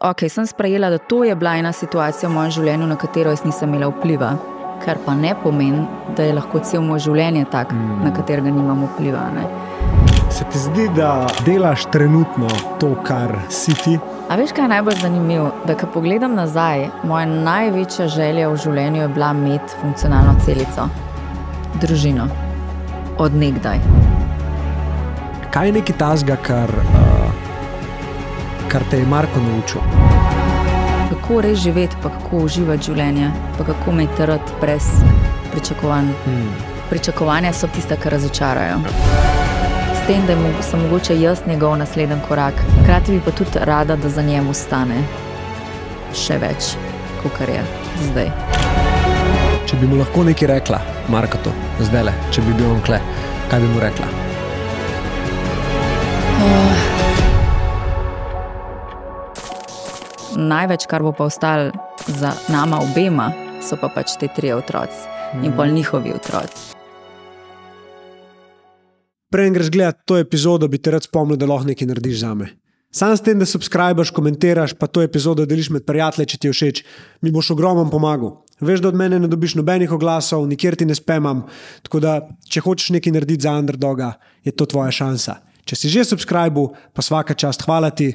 ok, sem sprejela, da to je bila ena situacija v mojem življenju, na katero jaz nisem imela vpliva. Kar pa ne pomeni, da je lahko cel moj življenje tak, mm. na katerega nimam vpliva. Ne. Se ti zdi, da delaš trenutno to, kar si ti? A veš, kaj je najbolj zanimivo? Da, ko pogledam nazaj, moja največja želja v življenju je bila imeti funkcionalno celico, družino, odnegdaj. Kaj je nekaj tazga, kar, uh, kar te je Marko naučil? Kako res živeti, pa kako uživati življenje, pa kako imeti rad brez pričakovanj. Hmm. Pričakovanja so tiste, ki razočarajo. S tem, da sem mogoče jaz njegov naslednji korak, hkrati bi pa tudi rada, da za njem ostane še več, kot je zdaj. Če bi mu lahko nekaj rekla, Marko, zdaj le, če bi bil on kle, kaj bi mu rekla? Največ, kar bo pa ostalo za nama obema, so pa pač te tri otroci mm. in pol njihovi otroci. Prej greš gledati to epizodo, bi te rad spomnil, da lahko nekaj narediš za me. Sam s tem, da subskrbiš, komentiraš, pa to epizodo deliš med prijatelji, če ti je všeč, mi boš ogromno pomagal. Veš, da od mene ne dobiš nobenih oglasov, nikjer ti ne spemam. Tako da, če hočeš nekaj narediti za underdoga, je to tvoja šansa. Če si že subskrbil, pa vsaka čast, hvala ti,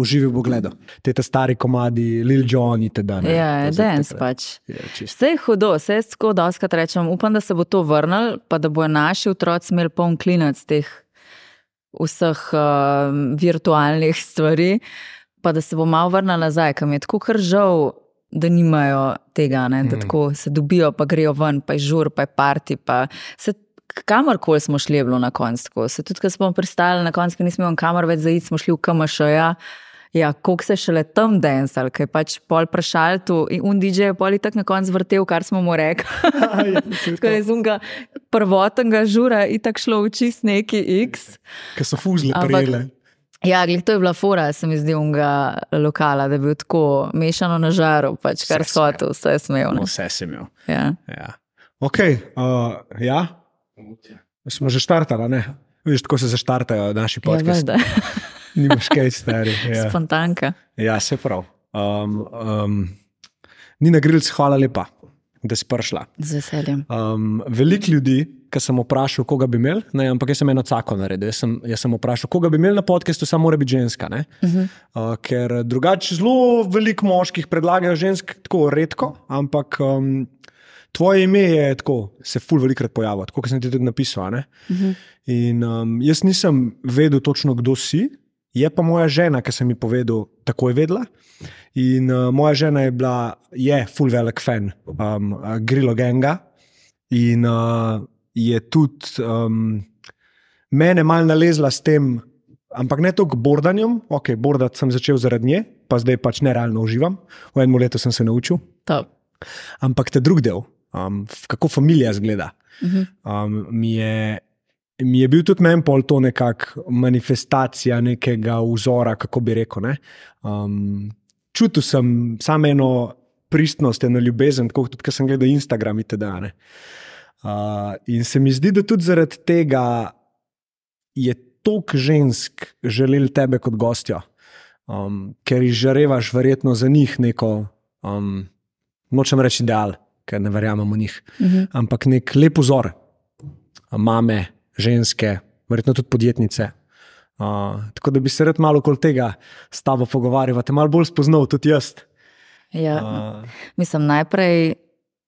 uživi v pogledu. Te te stari komadi, Lil Jon, te dan. Ja, danes pač. Ja, vse je hudo, vse je tako, da oskrat rečem, upam, da se bo to vrnil, pa da bojo naši otroci imeli poln klinac teh vseh uh, virtualnih stvari, pa da se bo malo vrnil nazaj, kam je tako kar žal. Da nimajo tega, ne? da mm. tako se dobijo, pa grejo ven, pa je žur, pa je parti. Pa se, kamorkoli smo šli, je bilo na koncu. Se tudi, ko smo pristali na koncu, nismo imeli kamor več zaiti, smo šli v KMŠ. Ja? Ja, kako se šele tam densal, ki je pač pol vprašal tu in un DJ je pol tako na koncu vrtel, kar smo mu rekli. Tako je zunga prvotnega žura in tako šlo v čist neki X. Ki so fuzli prijele. Ja, gled, to je bila fora, se mi zdi, unga lokala, da bi bil tako mešano na žaru, pač kar shotel, vse smel. Ne? Vse imel. Ja. ja. Ok, uh, ja. Smo že štartali, ne? Viš, tako se zaštartajo naši ja, podcasti. Ja, Nimaš kaj stari. Ja. Spontanka. Ja, se prav. Um, um, Nina Grilc, hvala lepa, da si prišla. Z veseljem. Um, Veliko ljudi, ki sem vprašal, koga bi imel, ne, ampak jaz sem eno cako naredil. Jaz sem, jaz sem vprašal, koga bi imel na podkastu, samo mora biti ženska. Uh -huh. uh, ker drugače zelo veliko moških predlagajo žensk, tako redko, ampak. Um, Tvoje ime je tako, se ful velikrat pojavlja, kot sem ti tudi napisal. Uh -huh. In um, jaz nisem vedel točno, kdo si, Je pa moja žena, ki sem ji povedal, tako je vedela. In uh, moja žena je bila, je full velik fan um, Grilo Genga in uh, je tudi um, mene mal nalezla s tem, ampak ne toliko bordanjem, ok, bordati sem začel zaradi nje, pa zdaj pač nerealno uživam. V enem letu sem se naučil. Top. Ampak te drug del, um, kako familija zgleda, uh mhm. -huh. um, mi je mi je bil tudi meni pol to nekakšna manifestacija nekega vzora, kako bi rekel. Um, čutil sem samo eno pristnost, eno ljubezen, tako tudi, ker sem gledal Instagram in tako naprej. Uh, in se mi zdi, da tudi zaradi tega je toliko žensk želel tebe kot gostjo, um, ker izžarevaš verjetno za njih neko, um, nočem reči ideal, ker ne verjamem v njih, uh mhm. -huh. ampak nek lep vzor, mame, ženske, verjetno tudi podjetnice. Uh, tako da bi se rad malo okoli tega s tabo pogovarjal, te malo bolj spoznal, tudi jaz. Ja, uh, mislim, najprej,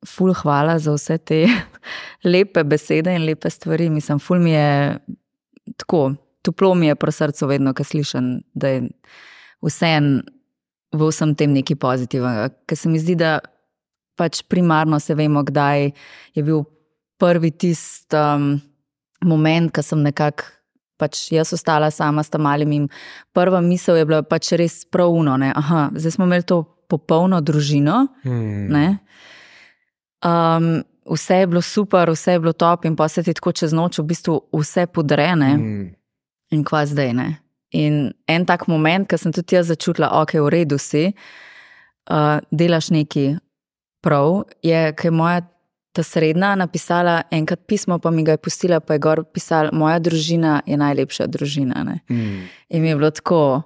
ful, hvala za vse te lepe besede in lepe stvari. Mislim, ful mi je tako, toplo mi je pri srcu, vedno, ko slišim, da je vse en v vsem tem nekaj pozitivnega. Ker se mi zdi, da pač primarno se vemo, kdaj je bil prvi tisti. Um, moment, ko sem nekako pač jaz ostala sama s tam malim. In prva misel je bila pač res pravno. Zdaj smo imeli to popolno družino. Hmm. Um, vse je bilo super, vse je bilo top, in pa se ti tako čez noč v bistvu vse podrene. Hmm. In kva zdaj ne. In en tak moment, ko sem tudi jaz začutila, je v redu, si uh, delaš nekaj prav, je, ker je moja ta srednja napisala enkrat pismo, pa mi ga je pustila, pa je gor pisala: Moja družina je najlepša družina. Mm. In mi je bilo tako,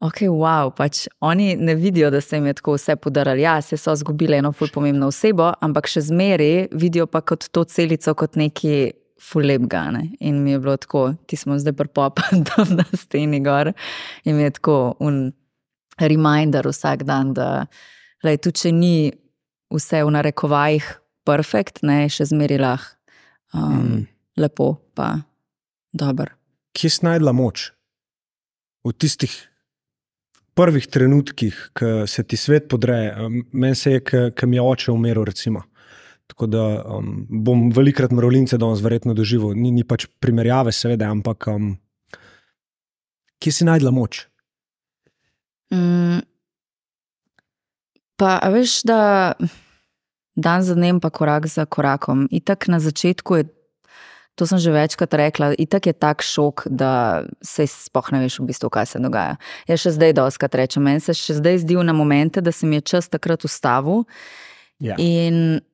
ok, wow, pač oni ne vidijo, da se jim je tako vse podarilo. Ja, se so izgubili eno ful pomembno osebo, ampak še zmeraj vidijo pa kot to celico, kot neki fulebga. Ne? In mi je bilo tako, ti smo zdaj prepopani tam na steni gor. In mi je tako un reminder vsak dan, da lej, tudi če ni vse v narekovajih perfekt, ne, še zmeraj lahko. Um, mm. Lepo, pa dobro. Kje si najdla moč? V tistih prvih trenutkih, ko se ti svet podreje, meni se je, ki mi je oče umrl. Recimo. Tako da um, bom velikrat mravljince danes verjetno doživel, ni, ni pač primerjave, seveda, ampak um, kje si najdla moč? Mm, pa veš, da dan za dnem, pa korak za korakom. Itak na začetku je To sem že večkrat rekla, itak je tak šok, da se spoh ne veš, v bistvu, kaj se dogaja. Jaz še zdaj doskrat rečem, meni se še zdaj zdi na momente, da se mi je čas takrat ustavil ja. in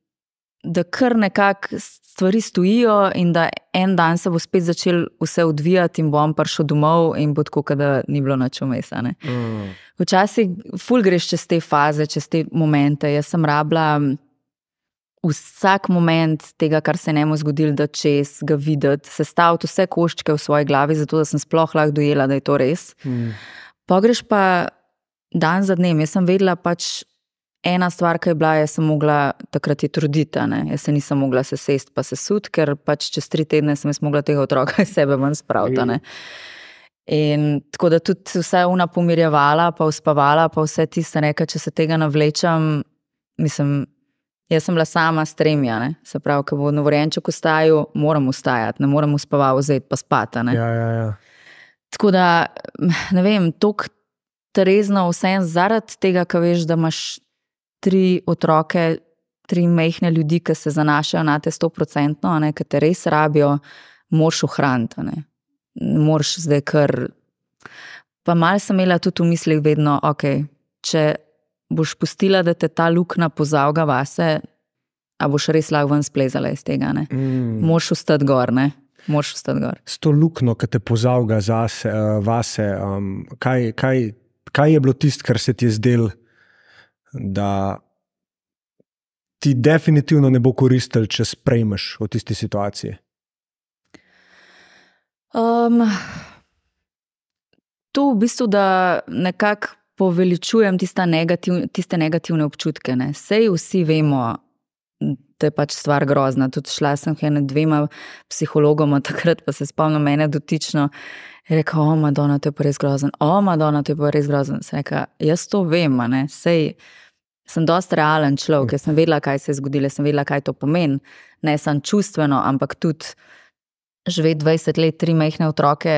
da kar nekako stvari stojijo, in da en dan se bo spet začel vse odvijati, in bom prišel domov, in bo tako, da ni bilo noč umesa. Mm. Včasih, ful greš čez te faze, čez te momente. Jaz sem rabila vsak moment tega, kar se ne mu zgodil, da čez ga videti, sestaviti vse koščke v svoji glavi, zato da sem sploh lahko dojela, da je to res. Hmm. Pogreš pa dan za dnem. Jaz sem vedela, pač ena stvar, ki je bila, jaz sem mogla takrat je truditi. Ne? Jaz se nisem mogla se sest pa se sud, ker pač čez tri tedne sem mogla tega otroka iz sebe ven spraviti. In tako da tudi vse una pomirjevala, pa uspavala, pa vse tiste nekaj, če se tega navlečem, mislim. Jaz sem bila sama s tremi, se pravi, ko bo novorenček ustajal, moram ustajati, ne morem uspavati, vzeti pa spati. Ja, ja, ja. Tako da, ne vem, tako trezno vse en zaradi tega, ker veš, da imaš tri otroke, tri mehne ljudi, ki se zanašajo na te sto procentno, ki te res rabijo, moš ohraniti. Ne moreš zdaj kar. Pa mal sem imela tudi v mislih vedno, ok, če boš pustila, da te ta luknja pozavga vase, a boš res lahko ven splezala iz tega. Mm. Moš ustati gor. Ne? Moš ustati gor. S to luknjo, ki te pozavga zase, uh, vase, um, kaj, kaj, kaj je bilo tisto, kar se ti je zdelo, da ti definitivno ne bo koristil, če sprejmeš v tisti situaciji? Um, to v bistvu, da nekako poveličujem negativ, tiste negativne občutke. Ne. Sej vsi vemo, da je pač stvar grozna. Tudi šla sem k dvema psihologoma, takrat pa se spomnim mene dotično. Rekel, o, Madonna, to je pa res grozen, o, Madonna, to je pa res grozen. Reka, jaz to vem, ne, sej. Sem dosta realen človek, ker sem vedela, kaj se je zgodilo, sem vedela, kaj to pomeni. Ne samo čustveno, ampak tudi živeti 20 let, tri majhne otroke,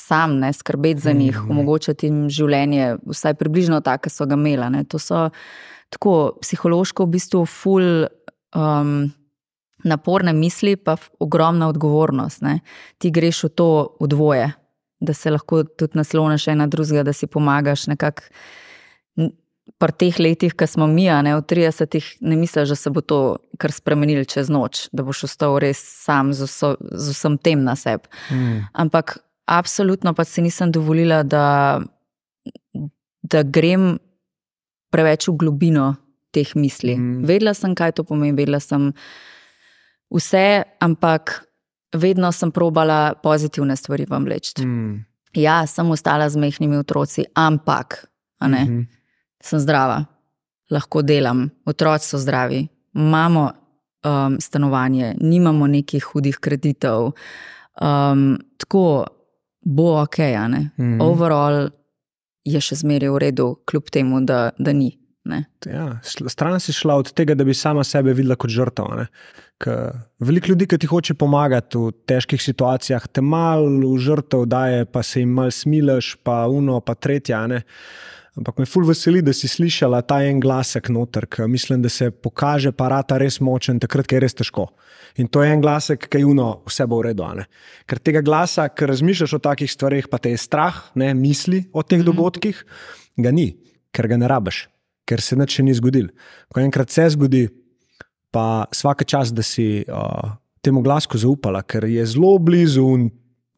sam, ne skrbeti za njih, mm. omogočati jim življenje, vsaj približno tako, kot so ga imeli. To so tako psihološko, v bistvu, ful. Um, Naporne misli, pa ogromna odgovornost. Ne. Ti greš v to v dvoje, da se lahko tudi nasloniš ena drugega, da si pomagaš. Nekako pri teh letih, ki smo mi, ne v 30-ih, ne misliš, da se bo to kar spremenilo čez noč, da boš ostal res sam z, vso, z vsem tem na sebi. Mm. Ampak Absolutno pa si nisem dovolila, da, da grem preveč v globino teh misli. Mm. Vedela sem, kaj to pomeni, vedela sem vse, ampak vedno sem probala pozitivne stvari vam vleči. Mm. Ja, sem ostala z mehkimi otroci, ampak mm -hmm. sem zdrava, lahko delam, otroci so zdravi, imamo um, stanovanje, nimamo nekih hudih kreditov. Um, tako bo ok, a ne. Mm. Overall je še zmeraj v redu, kljub temu, da, da ni. Ja, stran si šla od tega, da bi sama sebe videla kot žrtev. Veliko ljudi, ki ti hoče pomagati v težkih situacijah, te malo v žrtev daje, pa se jim malo smiliš, pa uno, pa tretja. Ne? Ampak me ful veseli, da si slišala ta en glasek noter, ker mislim, da se pokaže parata res močen, takrat, ker je res težko. In to je en glasek, ki je uno, vse bo v redu. Ker tega glasa, ker razmišljaš o takih stvarih, pa te je strah, ne misli o teh mhm. dogodkih, ga ni, ker ga ne rabiš, ker se nič ni zgodil. Ko enkrat se zgodi, pa vsake čas, da si uh, temu glasku zaupala, ker je zelo blizu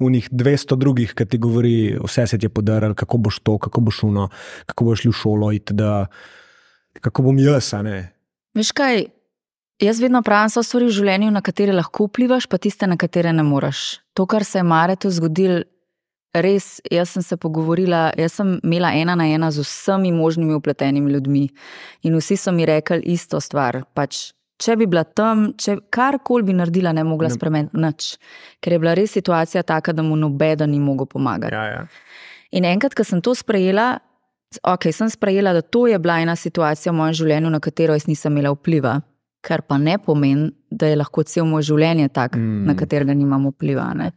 unih 200 drugih, ki ti govori, vse se ti je podarilo, kako boš to, kako boš šuno, kako boš šel v šolo, itd. kako bom jaz. Veš kaj, jaz vedno pravim, so stvari v življenju, na katere lahko vplivaš, pa tiste, na katere ne moreš. To, kar se je Maretu zgodilo, res, jaz sem se pogovorila, jaz sem imela ena na ena z vsemi možnimi upletenimi ljudmi in vsi so mi rekli isto stvar. Pač, če bi bila tam, če karkoli bi naredila, ne mogla spremeniti nič, ker je bila res situacija taka, da mu nobeden ni mogel pomagati. Ja, ja. In enkrat, ko sem to sprejela, ok, sem sprejela, da to je bila ena situacija v mojem življenju, na katero jaz nisem imela vpliva. Kar pa ne pomeni, da je lahko cel moj življenje tak, mm. na katerega nimam vpliva. Ne?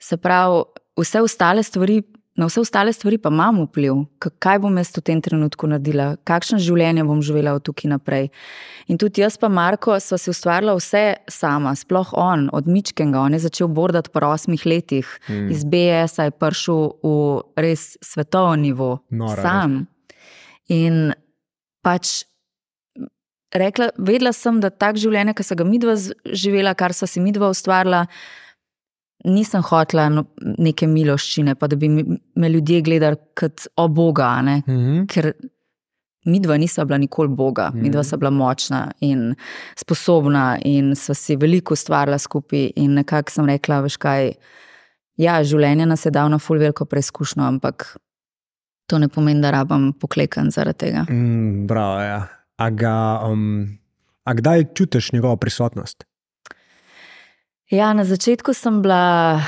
Se pravi, vse ostale stvari, na vse ostale stvari pa imam vpliv, kaj bom jaz v tem trenutku naredila, kakšno življenje bom živela od tukaj naprej. In tudi jaz, pa Marko, sva si ustvarila vse sama, sploh on, od Mičkenga. On je začel bordati po osmih letih, mm. iz BS-a je prišel v res svetovni nivo, Nora, sam. In pač. Rekla, vedela sem, da tak življenje, ki so ga midva živela, kar so si midva ustvarila, nisem hotela no, neke miloščine, pa da bi me ljudje gledali kot o Boga. Mm -hmm. Ker mi dva nisva bila nikoli Boga, mm -hmm. mi dva mhm. sva bila močna in sposobna in sva si veliko ustvarila skupaj. In nekako sem rekla, veš kaj. Ja, življenje nas je dal na full veliko preizkušnjo, ampak to ne pomeni, da rabam poklekan zaradi tega. Mm, bravo, ja. A, ga, um, a kdaj čutiš njegovo prisotnost? Ja, na začetku sem bila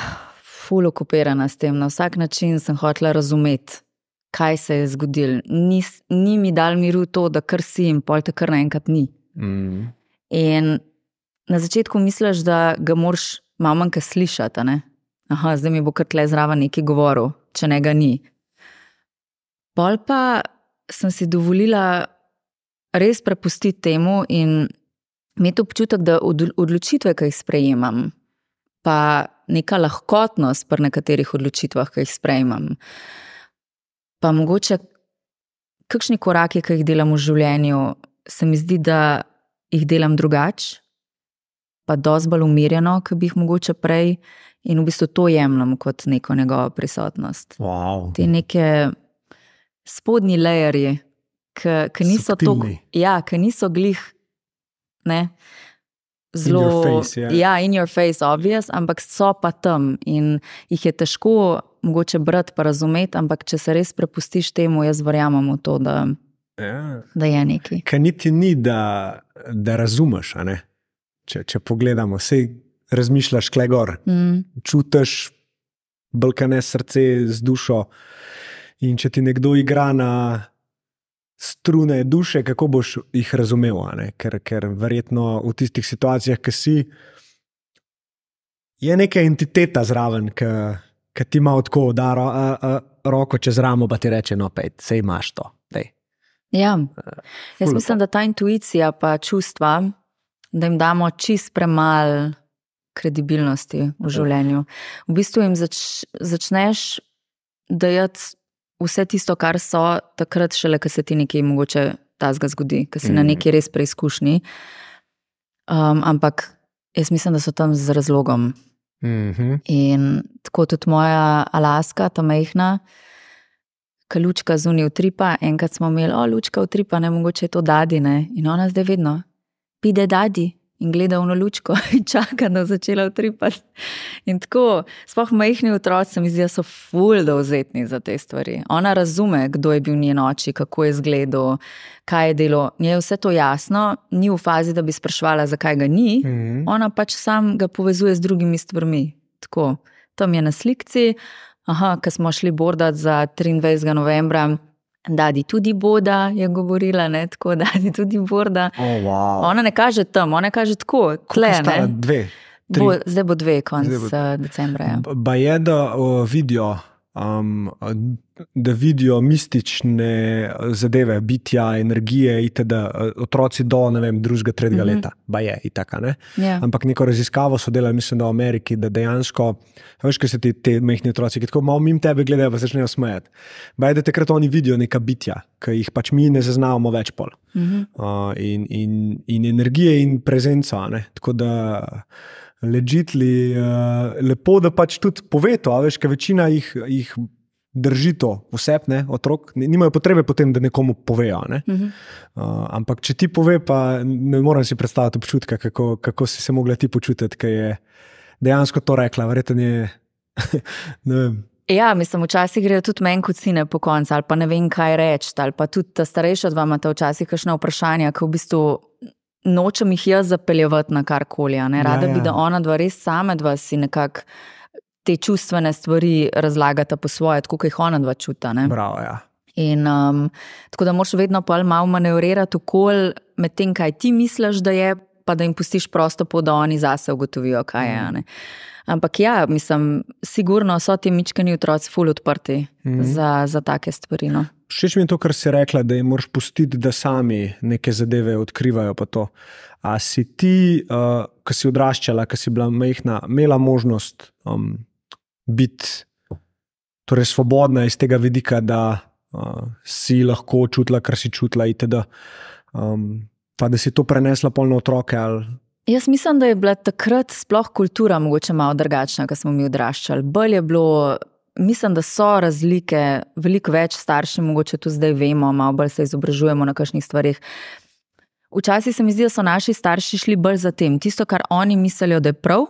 fully okupirana s tem, na vsak način sem hotela razumeti, kaj se je zgodilo. Ni, ni mi dal miru to, da kar si in pol te kar naenkrat ni. Mm. In na začetku misliš, da ga moraš malo manjka slišati. Aha, zdaj mi bo kar tle zraven neki govoril, če ne ga ni. Pol pa sem si dovolila res prepustiti temu in imeti občutek, da odločitve, ki jih sprejemam, pa neka lahkotnost pri nekaterih odločitvah, ki jih sprejemam, pa mogoče kakšni koraki, ki jih delam v življenju, se mi zdi, da jih delam drugače, pa dosti bolj umirjeno, kot bi jih mogoče prej. In v bistvu to jemljem kot neko njegovo prisotnost. Wow. Te neke spodnji lejerji, ki niso tako, ja, ki niso glih ne, zelo. Face, yeah. Ja, in your face, obvious, ampak so pa tam in jih je težko mogoče brati, pa razumeti, ampak če se res prepustiš temu, jaz verjamem v to, da, yeah. da je nekaj. Kaj niti ni, da, da razumeš. Če, če pogledamo, vse razmišljaš, kle gor, mm. čutiš, blkane srce z dušo. In če ti nekdo igra na strune duše, kako boš jih razumel. Ker, ker verjetno v tistih situacijah, ki si, je neka entiteta zraven, ki ti ima tako da ro, a, a, roko čez ramo, pa ti reče: No, pej, sej imaš to. Dej. Ja, jaz mislim, da ta intuicija, pa čustva, da jim damo čist premalo kredibilnosti v življenju. V bistvu jim zač, začneš dajati vse tisto, kar so, takrat šele, ko se ti nekaj mogoče tazga zgodi, ko si mm. na neki res preizkušnji. Um, ampak jaz mislim, da so tam z razlogom. Mm -hmm. In tako tudi moja Alaska, ta ki lučka zunaj utripa. Enkrat smo imeli, o, lučka utripa, ne mogoče je to dadi, ne? in ona zdaj vedno, pide dadi in gleda v lučko in čaka, da bo začela utripati. In tako, sploh majhni otroci, mi zdi, so ful dovzetni za te stvari. Ona razume, kdo je bil njen oči, kako je izgledal, kaj je delo. Njej je vse to jasno, ni v fazi, da bi sprašvala, zakaj ga ni. Mm -hmm. Ona pač sam ga povezuje z drugimi stvarmi. Tako, tam je na slikci. Aha, ko smo šli bordat za 23. novembra, da ti tudi boda, je govorila, ne? tako da ti tudi boda. Oh, wow. Ona ne kaže tam, ona kaže tako, tle. Dve. Bo, zdaj bo dve, konec bo... Eh, decembra. Ja. Pa je, da vidijo um, da vidijo mistične zadeve, bitja, energije, itd. otroci do vem, drugega, tretjega mm -hmm. leta, pa je itaka, ne. Yeah. Ja. Ampak neko raziskavo so delali, mislim, da v Ameriki, da dejansko, veš, kaj se ti te mehni otroci, ki tako malo mimo tebe gledajo, pa začnejo smejati. Baj, da takrat oni vidijo neka bitja, ki jih pač mi ne zaznavamo več pol. Mm -hmm. uh, in, in, in energije in prezenca. Tako da ležitli, uh, lepo, da pač tudi pove to, a veš, ker večina jih, jih drži to vsebne, otrok, nimajo potrebe potem, da nekomu povejo. Ne? Uh -huh. uh, ampak če ti pove, pa ne morem si predstavljati občutka, kako, kako si se mogla ti počutiti, ker je dejansko to rekla. Verjetno je. Ja, mislim, včasih grejo tudi meni kot sine po koncu, ali pa ne vem, kaj reči. Ali pa tudi ta starejša dva ima včasih kakšno vprašanje, ki v bistvu nočem jih jaz zapeljati na karkoli. Rada ja, ja. bi, da ona dva res same dva si nekako te čustvene stvari razlagata po svoje, tako kot jih ona dva čuta. Bravo, ja. In um, tako da moraš vedno pa malo manevrirati okoli med tem, kaj ti misliš, da je, pa da jim pustiš prosto pot, da oni zase ugotovijo, kaj je. Mm. Ampak ja, mislim, sigurno so ti mičkani otroci ful odprti mm. za, za take stvari. No. Všeč mi je to, kar si rekla, da jim moraš pustiti, da sami neke zadeve odkrivajo. A si ti, uh, ki si odraščala, ki si bila majhna, imela možnost um, biti torej svobodna iz tega vidika, da uh, si lahko čutila, kar si čutila, itd. Um, pa da si to prenesla polno otroke. Ali... Jaz mislim, da je bila takrat sploh kultura mogoče malo drugačna, ko smo mi odraščali. Bolje je bilo. Mislim, da so razlike, veliko več staršev, mogoče tudi zdaj vemo, malo bolj se izobražujemo na kakšnih stvarih. Včasih se mi zdi, da so naši starši šli bolj za tem. Tisto, kar oni mislijo, da je prav,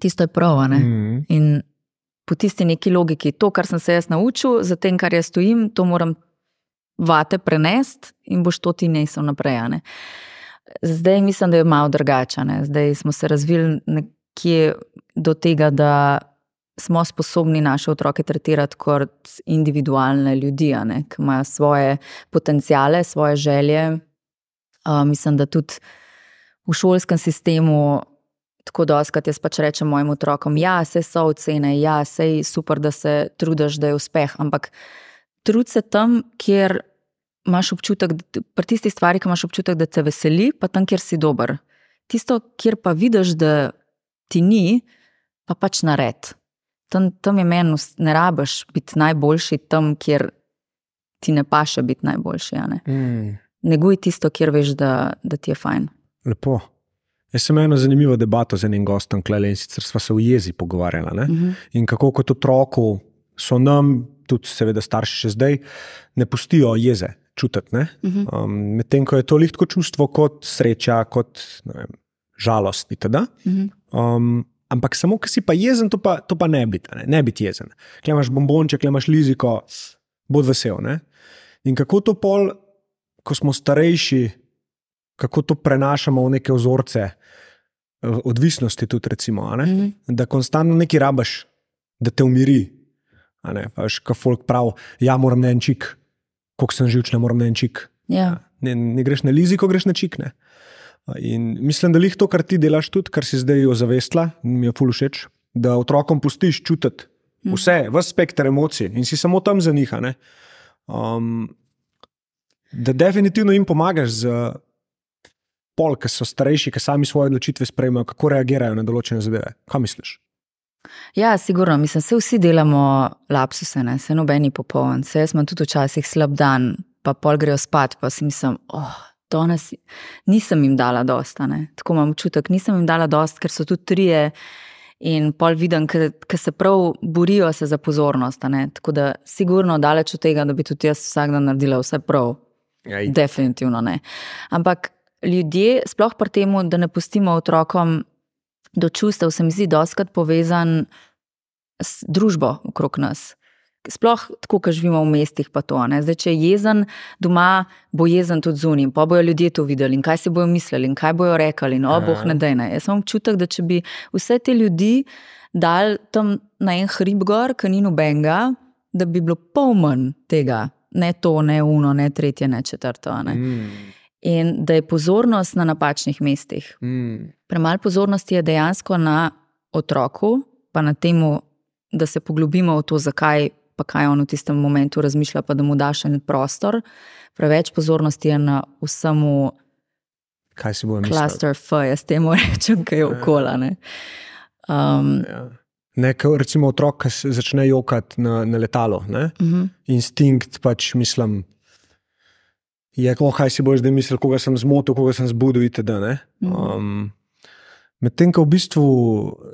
tisto je prav. Mm -hmm. In po tisti neki logiki. To, kar sem se jaz naučil, za tem, kar jaz stojim, to moram vate prenesti in boš to ti nesel naprej. Ne? Zdaj mislim, da je malo drugače. Zdaj smo se razvili nekje do tega, da smo sposobni naše otroke tretirati kot individualne ljudi, ki imajo svoje potencijale, svoje želje. Uh, mislim, da tudi v šolskem sistemu tako doskrat jaz pač rečem mojim otrokom, ja, se so ocene, ja, se je super, da se trudiš, da je uspeh, ampak trud se tam, kjer imaš občutek, pri tistih stvarih, ki imaš občutek, da te veseli, pa tam, kjer si dober. Tisto, kjer pa vidiš, da ti ni, pa pač nared. Tam, tam je meni, ne rabiš biti najboljši tam, kjer ti ne paše biti najboljši. Ne? Mm. Neguj tisto, kjer veš, da, da ti je fajn. Lepo. Jaz sem eno zanimivo debato z enim gostom, klele, in sicer smo se v jezi pogovarjali. Uh mhm. -huh. In kako kot otroku so nam, tudi seveda starši še zdaj, ne pustijo jeze čutiti. Uh mhm. -huh. um, Medtem ko je to lihtko čustvo kot sreča, kot vem, žalost. Uh mhm. -huh. um, ampak samo, ki si pa jezen, to pa, to pa ne biti, ne, ne biti jezen. Klej imaš bombonček, klej imaš liziko, bod vesel. Ne? In kako to pol, ko smo starejši, kako to prenašamo v neke vzorce, odvisnosti, tudi recimo, mm -hmm. da konstantno nekaj rabaš, da te umiri. Veš, kaj folk pravi, ja, moram na en čik, koliko sem živč, ne moram na en čik. Ja. Ne, ne greš na lizi, ko greš na čik. Ne? In mislim, da je to, kar ti delaš, tudi kar si zdaj ozavestila, mi je ful všeč, da otrokom pustiš čutiti mhm. vse, vse spektr emocij in si samo tam za njih. Um, da definitivno jim pomagaš z pol, ki so starejši, ki sami svoje odločitve sprejmejo, kako reagirajo na določene zadeve. Kaj misliš? Ja, sigurno, mislim, se vsi delamo lapsuse, ne? se nobeni popoln. Se jaz imam tudi včasih slab dan, pa pol grejo spat, pa si mislim, oh, danes nisem jim dala dosta. Ne? Tako imam občutek, nisem jim dala dosta, ker so tu trije. In pol vidim, ker se prav borijo se za pozornost. Tako da, sigurno, daleč od tega, da bi tudi jaz vsak dan naredila vse prav. Jaj. Definitivno ne. Ampak ljudje, sploh pri tem, da ne pustimo otrokom do čustev, se mi zdi, doskrat povezan s družbo okrog nas. Sploh tako, kot živimo v mestih, pa to. Zdaj, če je jezen doma, bo jezen tudi zunaj, pa bojo ljudje to videli in kaj si bojo mislili in kaj bojo rekli. No, boh ne da ne. Jaz imam občutek, da če bi vse te ljudi dal tam na en hrib gor, ki ni nobenega, da bi bilo pol manj tega, ne to, ne uno, ne tretje, ne četrto. Ne. Mm in da je pozornost na napačnih mestih. Mm. Premalo pozornosti je dejansko na otroku, pa na tem, da se poglobimo v to, zakaj pa kaj on v tistem momentu razmišlja, pa da mu daš en prostor. Preveč pozornosti je na vsemu. Kaj si bo mislil? Cluster F, jaz temu rečem, kaj je ja. okola. Ne? Um, ja. Nekaj, recimo, otrok, ki začne jokati na, na letalo. Uh mhm. -huh. Instinkt, pač mislim, je, oh, kaj si boš zdaj mislil, koga sem zmotil, koga sem zbudil. Itd, um, Medtem ko v bistvu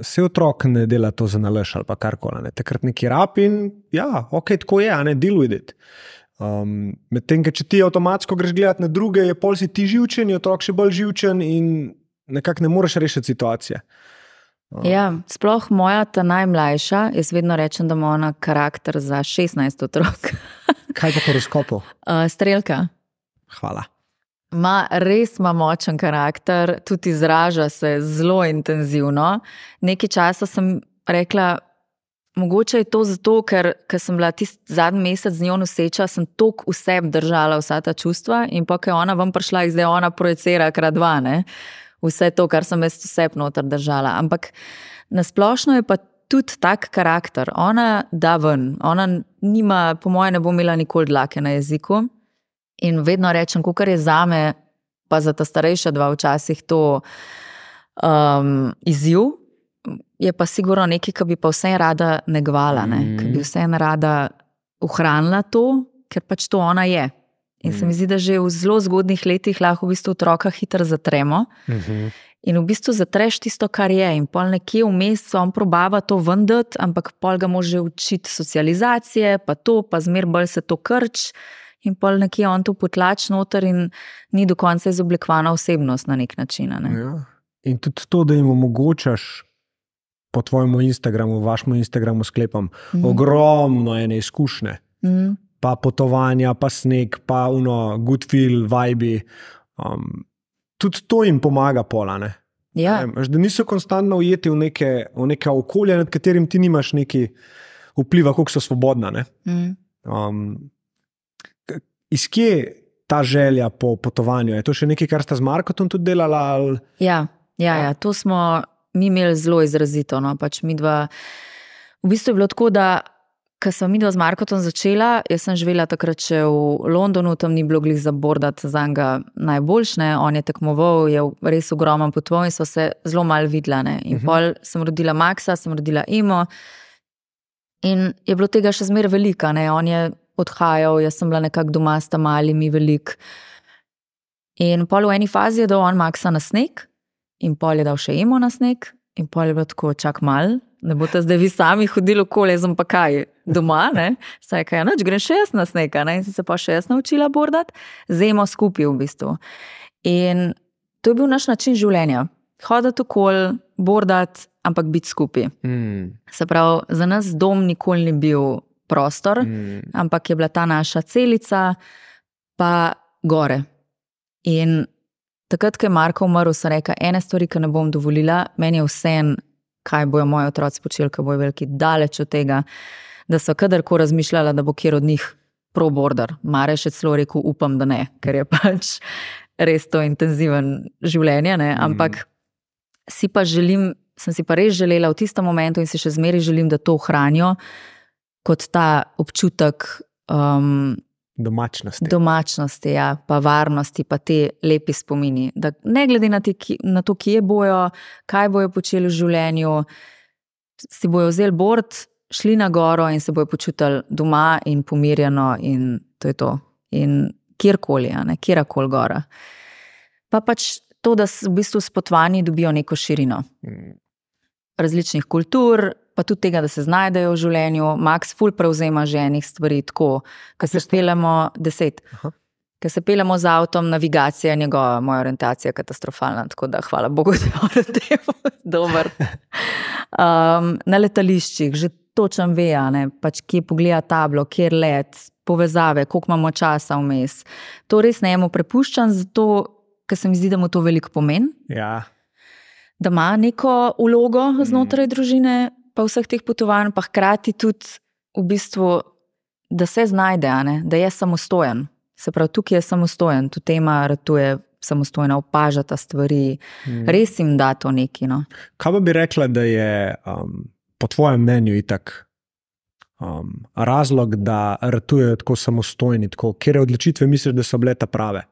se otrok ne dela to za nalaž ali kar koli, takrat neki rap in ja, ok, tako je, a ne deal with it. Um, Medtem, če ti avtomatsko greš gledati na druge, je pol si ti živčen, je otrok še bolj živčen in nekako ne moreš rešiti situacije. Um. Ja, sploh moja ta najmlajša, jaz vedno rečem, da ima ona karakter za 16 otrok. Kaj pa horoskopu? Uh, strelka. Hvala. Ma res ima močen karakter, tudi izraža se zelo intenzivno. Nekaj časa sem rekla, Mogoče je to zato, ker, ker sem bila tisti zadnji mesec z njo noseča, sem toliko v sebi držala vsa ta čustva in pa, ker je ona ven prišla, zdaj ona projicira krat dva, ne? vse to, kar sem jaz vse noter držala. Ampak nasplošno je pa tudi tak karakter. Ona da ven, ona nima, po mojem, ne bo imela nikoli dlake na jeziku. In vedno rečem, kar je za me, pa za ta starejša dva, včasih to um, izziv je pa sigurno nekaj, kar bi pa vse rada negovala, ne? mm. ki bi vse rada ohranila to, ker pač to ona je. In mm. se mi zdi, da že v zelo zgodnih letih lahko v bistvu otroka hitro zatremo. Mm -hmm. In v bistvu zatreš tisto, kar je. In pol nekje vmes on probava to vendati, ampak pol ga može učiti socializacije, pa to, pa zmer bolj se to krč. In pol nekje on to potlač noter, in ni do konca izoblikovana osebnost na nek način. Ne? Ja. In tudi to, da jim omogočaš po tvojem Instagramu, vašem Instagramu sklepam, mm. ogromno ene izkušnje. Mm. Pa potovanja, pa sneg, pa uno, good feel, vibe. Um, tudi to jim pomaga, polane. Ja. Da niso konstantno ujeti v neke, v neke okolje, nad katerim ti nimaš neki vpliva, kako so svobodna. Mm. Um, iz kje ta želja po potovanju? Je to še nekaj, kar sta z Markotom tudi delala? Ali... Ja, ja, ja, to smo mi imeli zelo izrazito. No, pač dva, v bistvu je bilo tako, da ko sem mi dva z Markotom začela, jaz sem živela takrat še v Londonu, tam ni bilo glih za bordat za njega najboljše, on je tekmoval, je res ogromen potoval in so se zelo mal videla. In uh mhm. -huh. pol sem rodila Maxa, sem rodila Emo. In je bilo tega še zmeraj veliko, on je odhajal, jaz sem bila nekako doma s tam malimi, velik. In pol v eni fazi je dal on Maxa na sneg, in pol je dal še emo na sneg, in pol je bilo tako, čak mal, ne boste zdaj vi sami hodili okoli, sem pa kaj doma, ne, saj kaj, noč greš še jaz na sneg, ne, in si se pa še jaz naučila bordat, zemo skupaj v bistvu. In to je bil naš način življenja. Hoditi okoli, bordat, ampak biti skupaj. Mm. Se pravi, za nas dom nikoli ni bil prostor, mm. ampak je bila ta naša celica, pa gore. In Takrat, ko je Marko umrl, sem rekel: ene stvari, ki ne bom dovolila, meni je vse en, kaj bojo moji otroci počeli, ki bojo veliki, daleč od tega, da so kadarkoli razmišljala, da bo kjer od njih pro-border. Mare še celo rekel: upam, da ne, ker je pač res to intenziven življenje. Ne? Ampak mm. si pa želim, sem si pa res želela v tistem momentu in si še zmeraj želim, da to ohranijo kot ta občutek. Um, Domačnosti. Domačnosti, ja, pa varnosti, pa te lepi spomini. Da ne glede na, te, na to, kje bojo, kaj bojo počeli v življenju, si bojo vzeli bord, šli na goro in se bojo počutili doma in pomirjeno, in to je to. In kjerkoli, kjerkoli gora. Pa pač to, da v bistvu s potovanji dobijo neko širino. Mm. Različnih kultur, pa tudi tega, da se znajdejo v življenju. Max ful prevzema že enih stvari, tako da se pelemo deset. Ker se pelemo z avtom, navigacija je njegova, moja orientacija je katastrofalna. Tako da, hvala Bogu, da je temu dober. Um, na letališčih že točem ve, pač, kje pogleda tablo, kje let, povezave, koliko imamo časa vmes. To res ne emo prepuščam, zato ker se mi zdi, da mu to veliko pomeni. Ja. Da ima neko ulogo znotraj mm. družine, pa vseh teh potovanj, pa hkrati tudi v bistvu, da se znajde, da je samostojen. Se pravi, tukaj je samostojen, tu tema ratuje. Samostojno opažata stvari, hmm. res jim da to neki. No. Kaj bi rekla, da je um, po tvojem mnenju itak um, razlog, da ratujejo tako samostojni, tako, kjer odločitve misliš, da so bile ta prave?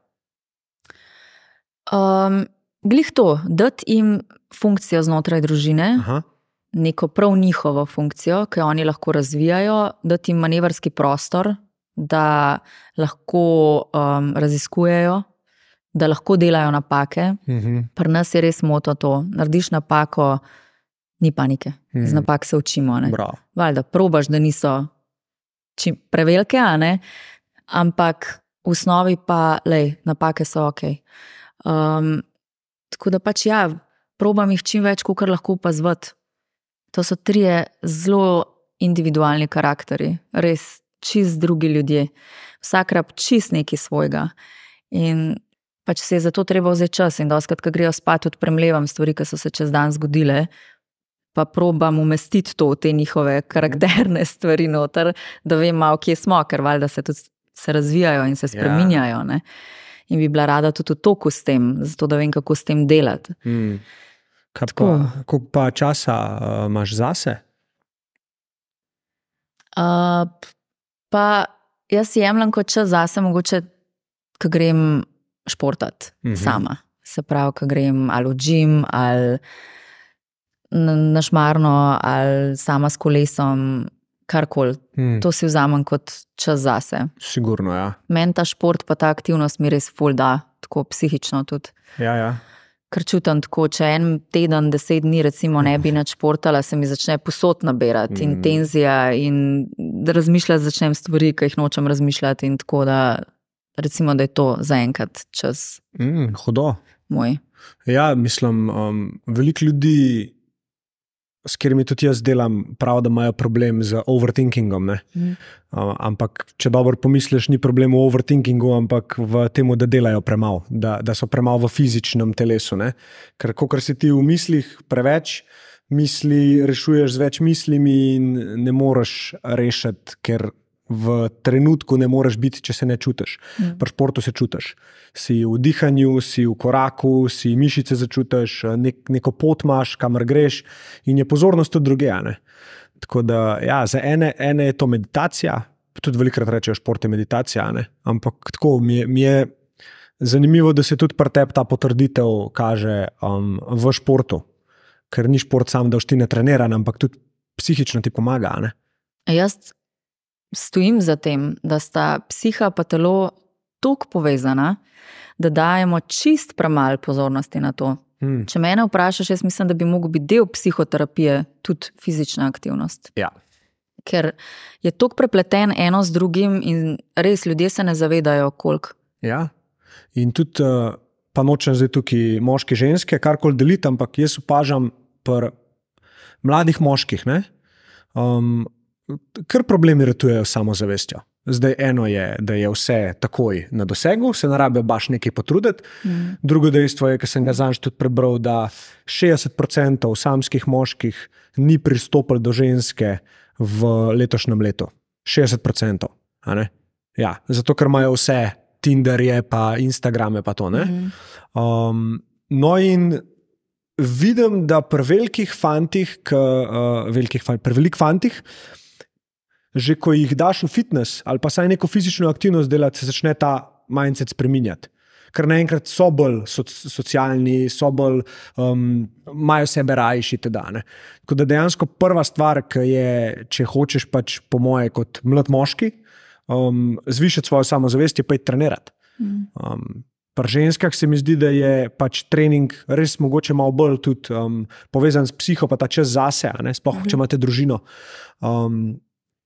Um, glih to, da jim funkcijo znotraj družine, Aha neko prav njihovo funkcijo, ki jo oni lahko razvijajo, da ti manevrski prostor, da lahko um, raziskujejo da lahko delajo napake. Uh Mhm. -huh. Pri nas je res moto to. Narediš napako, ni panike, uh -huh. z napak se učimo. Valjda, probaš, da niso čim prevelike, ampak v osnovi pa, lej, napake so ok. Um, tako da pač ja, probam jih čim več, kot lahko opazovati. To so trije zelo individualni karakteri, res čist drugi ljudje. Vsak rab čist nekaj svojega. In pač se je zato treba vzeti čas. In doskrat, ko grejo spat, tudi premlevam stvari, ki so se čez dan zgodile. Pa probam umestiti to v te njihove karakterne stvari noter, da vem, malo, kje smo, ker valjda se tudi se razvijajo in se spreminjajo. Ne? In bi bila rada tudi v toku s tem, zato da vem, kako s tem delati. Mm. Kaj Tako. Pa, koliko pa časa uh, imaš zase? Uh, pa jaz si jemljem kot čas zase, mogoče, ko grem športat Mhm. uh -huh. sama. Se pravi, ko grem ali v gim, ali na na šmarno, ali sama s kolesom, karkoli. Mm. To si vzamem kot čas zase. Sigurno, ja. Meni ta šport, pa ta aktivnost mi res ful da, tako psihično tudi. ja, ja. Ker čutim tako, če en teden, deset dni, recimo, ne bi več športala, se mi začne posod nabirati mm. in tenzija, in razmišljati začnem stvari, ki jih nočem razmišljati. In tako da, recimo, da je to zaenkrat čas Mm, hudo. moj. Ja, mislim, um, veliko ljudi, s katerimi tudi jaz delam, pravi, da imajo problem z overthinkingom. ne. Mm. Uh, ampak, če dobro pomisliš, ni problem v overthinkingu, ampak v tem, da delajo premalo, da, da so premalo v fizičnem telesu. Ne? Ker, ko si ti v mislih preveč, misli rešuješ z več mislimi in ne moreš rešiti, ker v trenutku ne moreš biti, če se ne čutiš. Mm. Pri športu se čutiš. Si v dihanju, si v koraku, si mišice začutiš, nek, neko pot imaš, kamor greš, in je pozornost tudi druge. ne. Tako da, ja, za ene, ene je to meditacija, tudi velikokrat rečejo, šport je meditacija, ne. ampak tako mi je, mi je zanimivo, da se tudi pri tebi ta potrditev kaže um, v športu, ker ni šport sam, da ti ne treniran, ampak tudi psihično ti pomaga. ne. Jaz stojim za tem, da sta psiha in telo tako povezana, da dajemo čist premalo pozornosti na to. Hmm. Če me vprašaš, jaz mislim, da bi lahko bil del psihoterapije tudi fizična aktivnost. Ja. Ker je tako prepleten eno z drugim, in res ljudje se ne zavedajo, koliko. Ja. In tudi, uh, pa nočem zdaj tukaj moški, ženske, karkoli deliti, ampak jaz opažam pri mladih moških, ne, um, kar problemi ratujejo samozavestjo. Zdaj, eno je, da je vse takoj na dosegu, se ne rabijo baš nekaj potruditi. Mm. Drugo dejstvo je, ki sem ga zanj tudi prebral, da 60% samskih moških ni pristopilo do ženske v letošnjem letu. 60%. a ne? Ja, zato, ker imajo vse Tinderje, pa Instagrame, pa to. ne. Mhm. Um, no, in vidim, da pri velikih fantih, k, uh, velikih, fan- pri velikih fantih, že ko jih daš v fitness ali pa saj neko fizično aktivnost delati, se začne ta mindset spreminjati. Ker naenkrat so bolj soc, socialni, so bolj, um, imajo sebe rajši. Teda. Tako da dejansko prva stvar, ki je, če hočeš, pač po moje, kot mlad moški, um, zvišati svojo samozavest, je pa jih trenirati. Um, Pri ženskah se mi zdi, da je pač trening res mogoče malo bolj tudi, um, povezan s psiho, pa ta čas zase, sploh če imate družino. Um,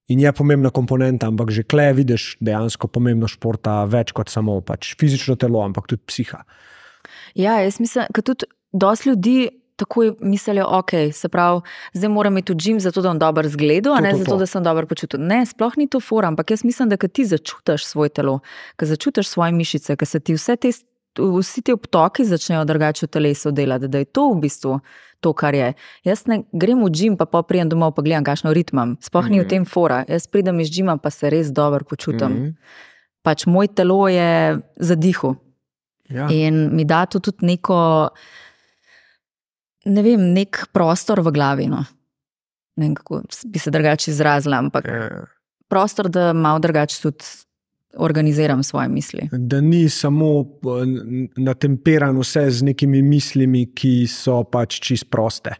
in je pomembna komponenta, ampak že kle vidiš dejansko pomembno športa več kot samo pač fizično telo, ampak tudi psiha. Ja, jaz mislim, da tudi dosti ljudi. Takoj mislijo, ok, se pravi, zdaj moram iti v gim, zato da bom dobro zgledal, a ne to, zato, to. da sem dobro počutil. Ne, sploh ni to fora, ampak jaz mislim, da ti začutiš svoje telo, ko začutiš svoje mišice, ko se ti vse te, vsi ti obtoki začnejo drugače v telesu delati, da je to v bistvu to, kar je. Jaz ne grem v gim, pa pa prijem domov, pa gledam, kakšno ritmam. Sploh ni v Mhm. tem fora. Jaz pridem iz gima, pa se res dobro počutim. Mhm. Pač moj telo je zadihu. Ja. In mi da to tudi neko, ne vem, nek prostor v glavi. No. Ne vem, kako bi se drugače izrazila, ampak Ja. prostor, da malo drugače tudi organiziram svoje misli. Da ni samo eh, natemperan vse z nekimi mislimi, ki so pač čist proste.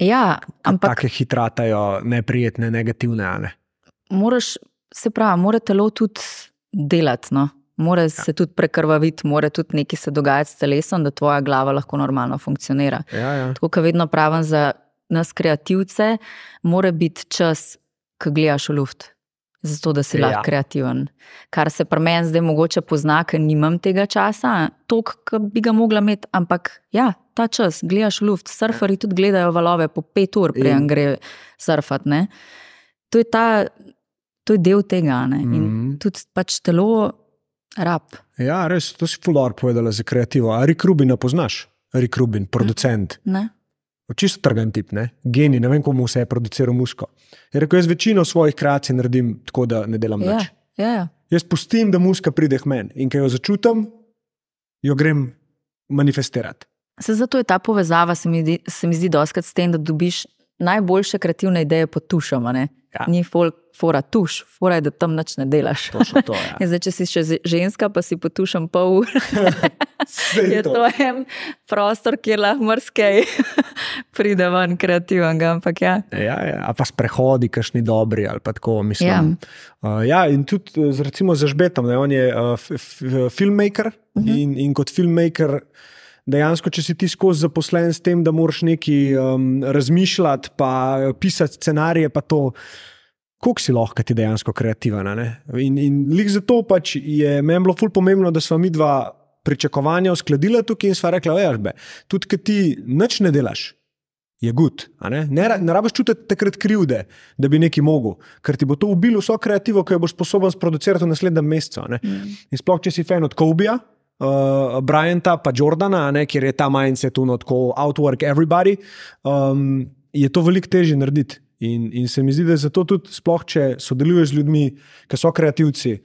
Ja, ampak Take hitratajo, neprijetne, negativne. Ne? moraš, se pravi, mora telo tudi delati. No. Mora ja. se tudi prekrvaviti, mora tudi nekaj se dogajati s telesom, da tvoja glava lahko normalno funkcionira. Ja, ja. Tako kot vedno pravim za nas, kreativce, mora biti čas, ki gledaš v luft. Zato, da si ja. lahko kreativen. Kar se pri meni zdaj mogoče pozna, ker nimam tega časa, toliko, ki bi ga mogla imeti, ampak ja, ta čas, gledaš luft, surferi tudi gledajo valove po pet ur, preden gre surfati. To je ta to je del tega. Mm -hmm. In mhm. tudi pač telo rab. Ja, res, to si fulor povedala za kreativo. Ali Rubin poznaš? Rik Rubin, producent. Ne. Čisto trgen tip, ne? geni, ne vem, komu vse je produciral musko. Je rekel, jaz večino svojih kreacij naredim tako, da ne delam ja, več. Ja, ja. Jaz pustim, da muska pride k meni in ko jo začutim, jo grem manifestirati. Se zato je ta povezava, se mi, se mi zdi, doskrat s tem, da dobiš najboljše kreativne ideje pod tušom. Ja. Ni folk, fora tuš, fora je, da tam noč ne delaš. To, ja. zdaj, če si še ženska, pa si potušam pol ure. je to. to en prostor, kjer lahko mrskej pride ven kreativen. Ampak ja. Ja, ja. A pa sprehodi, kašni dobri ali pa tako mislim. Ja, uh, ja in tudi recimo za žbetom, da on je uh, filmmaker uh mhm. -huh. in, in kot filmmaker dejansko, če si ti skozi zaposlen s tem, da moraš nekaj um, razmišljati, pa pisati scenarije, pa to, koliko si lahko ti dejansko kreativen. In, in lik zato pač je meni bilo ful pomembno, da smo mi dva pričakovanja uskladila tukaj in sva rekla, veš, tudi ki ti nič ne delaš. Je gud. Ne, ne, ne rabiš čutiti takrat krivde, da bi nekaj mogel, ker ti bo to ubilo vso kreativo, ki jo boš sposoben sproducirati v naslednjem mesecu. Mm. In sploh, če si fan od Kobija, uh, Bryanta, pa Jordana, ne, kjer je ta mindset, tu tako outwork everybody, um, je to veliko težje narediti. In, in se mi zdi, da je zato tudi, sploh, če sodeluješ z ljudmi, ki so kreativci,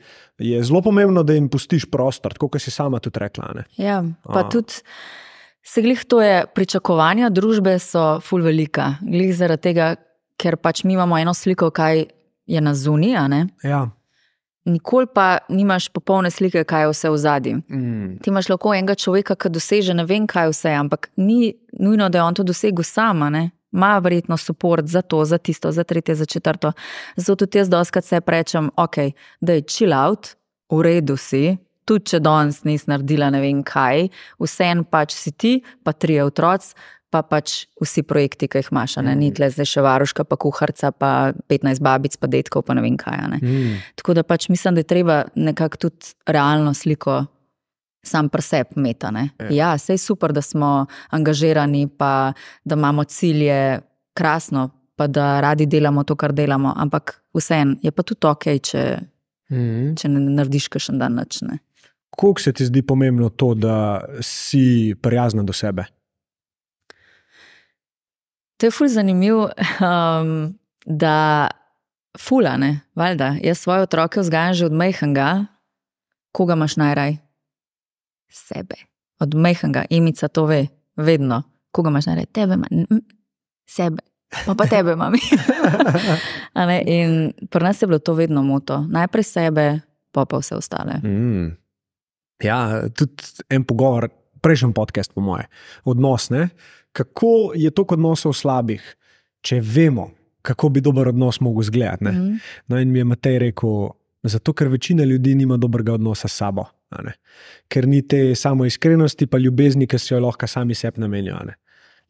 je zelo pomembno, da jim pustiš prostor, kot si sama tudi rekla. Ne. Ja, pa A. tudi. Se glih to je pričakovanja družbe, so ful velika. Glih zaradi tega, ker pač mi imamo eno sliko, kaj je na zuniji. Ja nikoli pa nimaš popolne slike, kaj je vse v zadnji. Mm. Ti imaš lahko enega človeka, ki doseže ne vem, kaj vse, ampak ni nujno, da je on to dosegel sama. Ne? Ma verjetno podporo za to, za tisto, za tretje, za četrto. Zato tudi jaz doskrat se rečem, ok, da je chill out, v redu si. Tudi če danes nisi naredila ne vem kaj, vseeno pač si ti, pa tri otroci, pa pač vsi projekti, ki jih imaš, mm. ni tle zdaj še varuška, pa kuharca, pa 15 babic, pa detkov, pa ne vem kaj. Ne. Mm. Tako da pač mislim, da je treba nekako tudi realno sliko sam preseb meta. Ne. Ja, ja vse je super, da smo angažirani, pa da imamo cilje, krasno, pa da radi delamo to, kar delamo, ampak vseeno je pa tudi ok, če, mm. če ne narediš še en dan noč. Kako se ti zdi pomembno to, da si prijazna do sebe? To je ful zanimivo, um, da fulane, valjda. Jaz svoje otroke vzgajam že od mehanga. Koga imaš najraj? Sebe. Od mehanga, imica to ve, vedno. Koga imaš najraj? Tebe, imam. sebe. Pa pa tebe, mami. In pri nas je bilo to vedno moto. Najprej sebe, pa pa vse ostale. Mm. Ja, tudi en pogovor, prejšnji podcast, po moje, odnos. Ne? Kako je to odnosov slabih, če vemo, kako bi dober odnos lahko izgledal. Mm -hmm. No, in mi je Matej rekel, zato ker večina ljudi nima dobrega odnosa s sabo, ker ni te samo iskrenosti, pa ljubezni, ki si jo lahko sami sebi namenijo.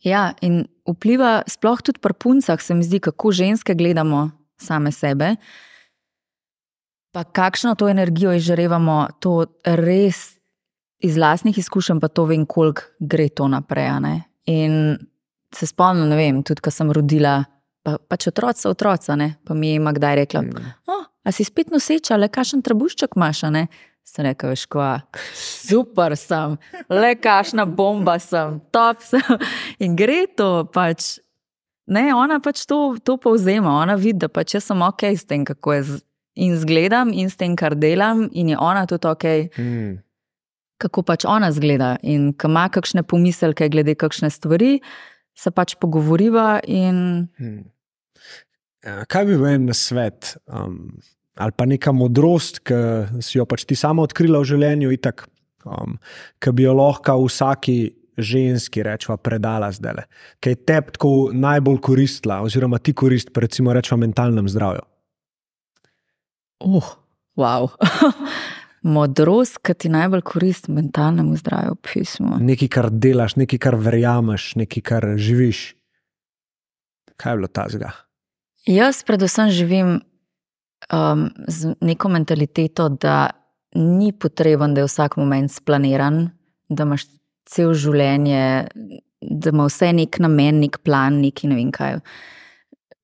Ja, in vpliva sploh tudi pri puncah, se mi zdi, kako ženske gledamo same sebe. Pa kakšno to energijo izžarevamo, to res iz vlastnih izkušenj, pa to vem, koliko gre to naprej. In se spomnim, ne vem, tudi ko sem rodila, pa, pač otroci so otroci, pa mi je ima kdaj rekla: mm. oh, A si spet noseča, le kašen trebušček imaš? Sem rekel, veš, ko super sem, le kašna bomba sem, top sem. In gre to pač. Ne, ona pač to, to povzema, ona vidi, da pač jaz sem ok s tem, kako je in zgledam, in s tem, kar delam, in je ona tudi ok. Mm kako pač ona zgleda in ko ima kakšne pomiselke glede kakšne stvari, se pač pogovoriva. In... Hmm. Ja, kaj bi bil en svet um, ali pa neka modrost, ki si jo pač ti sama odkrila v življenju, itak, um, ki bi jo lahko vsaki ženski rečva predala zdaj, ki je tebi tako najbolj koristila, oziroma ti korist, recimo, rečva mentalnem zdravju. Uh, wow. Modrost, ki ti najbolj koristi mentalnemu zdravju, pismo. Nekaj, kar delaš, nekaj, kar verjameš, nekaj, kar živiš. Kaj je bilo ta zga? Jaz, predvsem, živim um, z neko mentaliteto, da ni potreben, da je vsak moment splaniran, da imaš cel življenje, da ima vse nek namen, nek plan, neki ne vem kaj.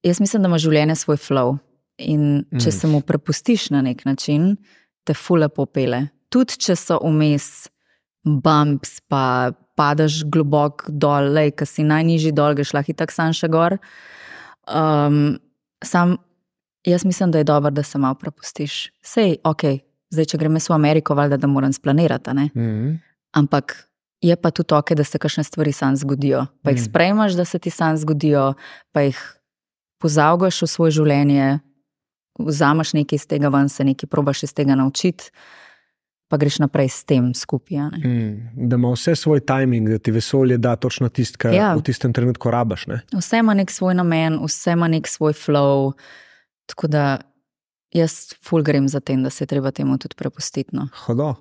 Jaz mislim, da ima življenje svoj flow. In če mm. se mu prepustiš na nek način, te fule popele. Tudi če so vmes bumps, pa padeš globoko dol, ki si najnižji dol, greš lahko tako sam še gor. Um, sam, jaz mislim, da je dobro, da se malo prepustiš. Sej, ok, zdaj, če gremo v Ameriko, valjda, da moram splanirati. Mm. Ampak je pa tudi ok, da se kakšne stvari sam zgodijo. Pa jih mm. sprejmaš, da se ti sam zgodijo, pa jih pozavgaš v svoje življenje, vzameš nekaj iz tega ven, se nekaj probaš iz tega naučiti. Pa greš naprej s tem skupaj. Mm, da ima vse svoj timing, da ti vesolje da točno tisto, kar ja. v tistem trenutku rabaš. Ne? Vse ima nek svoj namen, vse ima nek svoj flow. Tako da jaz ful grem za tem, da se treba temu tudi prepustiti. No. Uh,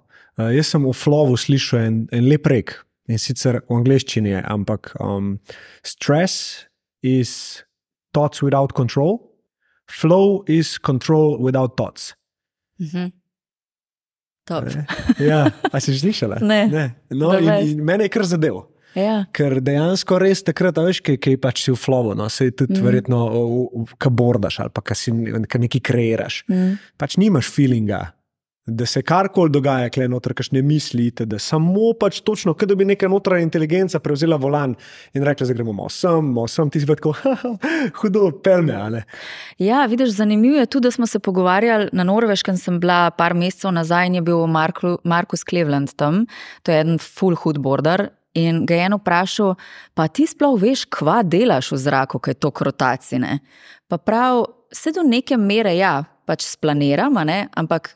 jaz sem v flowu slišal en, en lep rek in sicer v angleščini je, ampak um, stress is thoughts without control, flow is control without thoughts. Mm -hmm. ja, a si že slišala? Ne. ne. No, in, in mene je kar zadev. Ja. Ker dejansko res takrat, veš, kaj, kaj pač si v flowu, no, se tudi mm. verjetno, kaj bordaš ali pa kaj nekaj kreiraš. Mm. Pač nimaš feelinga, da se karkoli dogaja, kle noter, kašne mislite, da samo pač točno, da bi neka notranja inteligenca prevzela volan in rekla, da gremo sem, sem ti zvedko, hudo, pelme. Ja, vidiš, zanimivo je tudi, da smo se pogovarjali na Norveškem, sem bila par mesecev nazaj in je bil Markus Cleveland tam, to je en full hood border. In ga je eno vprašal, pa ti sploh veš, kva delaš v zraku, kaj je to krotacije. Pa prav, vse do neke mere, ja, pač splaniram, ampak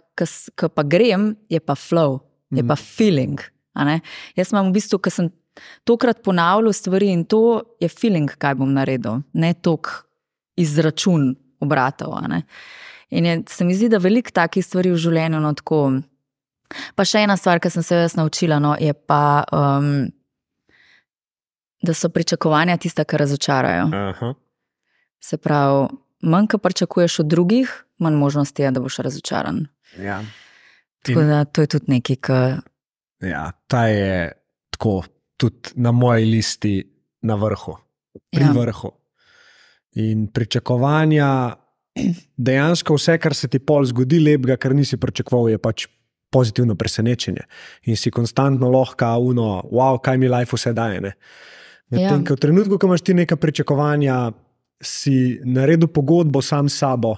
ko pa grem, je pa flow, je pa mhm. feeling. Jaz imam v bistvu, ko sem tokrat ponavljal stvari in to je feeling, kaj bom naredil, ne tok izračun obratov. In je, se mi zdi, da veliko takih stvari v življenju. No, tako. Pa še ena stvar, ki sem se jaz naučila, no, je pa, um, da so pričakovanja tiste, ki razočarajo. Aha. Se pravi, manj, kar pričakuješ od drugih, manj možnosti je, da boš razočaran. Ja. Tako da to je tudi nekaj, kar. Ja, ta je tako, tudi na moji listi na vrhu, pri ja. vrhu. In pričakovanja, dejansko vse, kar se ti pol zgodi, lepega, kar nisi pričakoval, je pač pozitivno presenečenje. In si konstantno lahko, uno, wow, kaj mi life vse daje. Ja. V trenutku, ko imaš ti neka pričakovanja, si naredil pogodbo sam s sabo,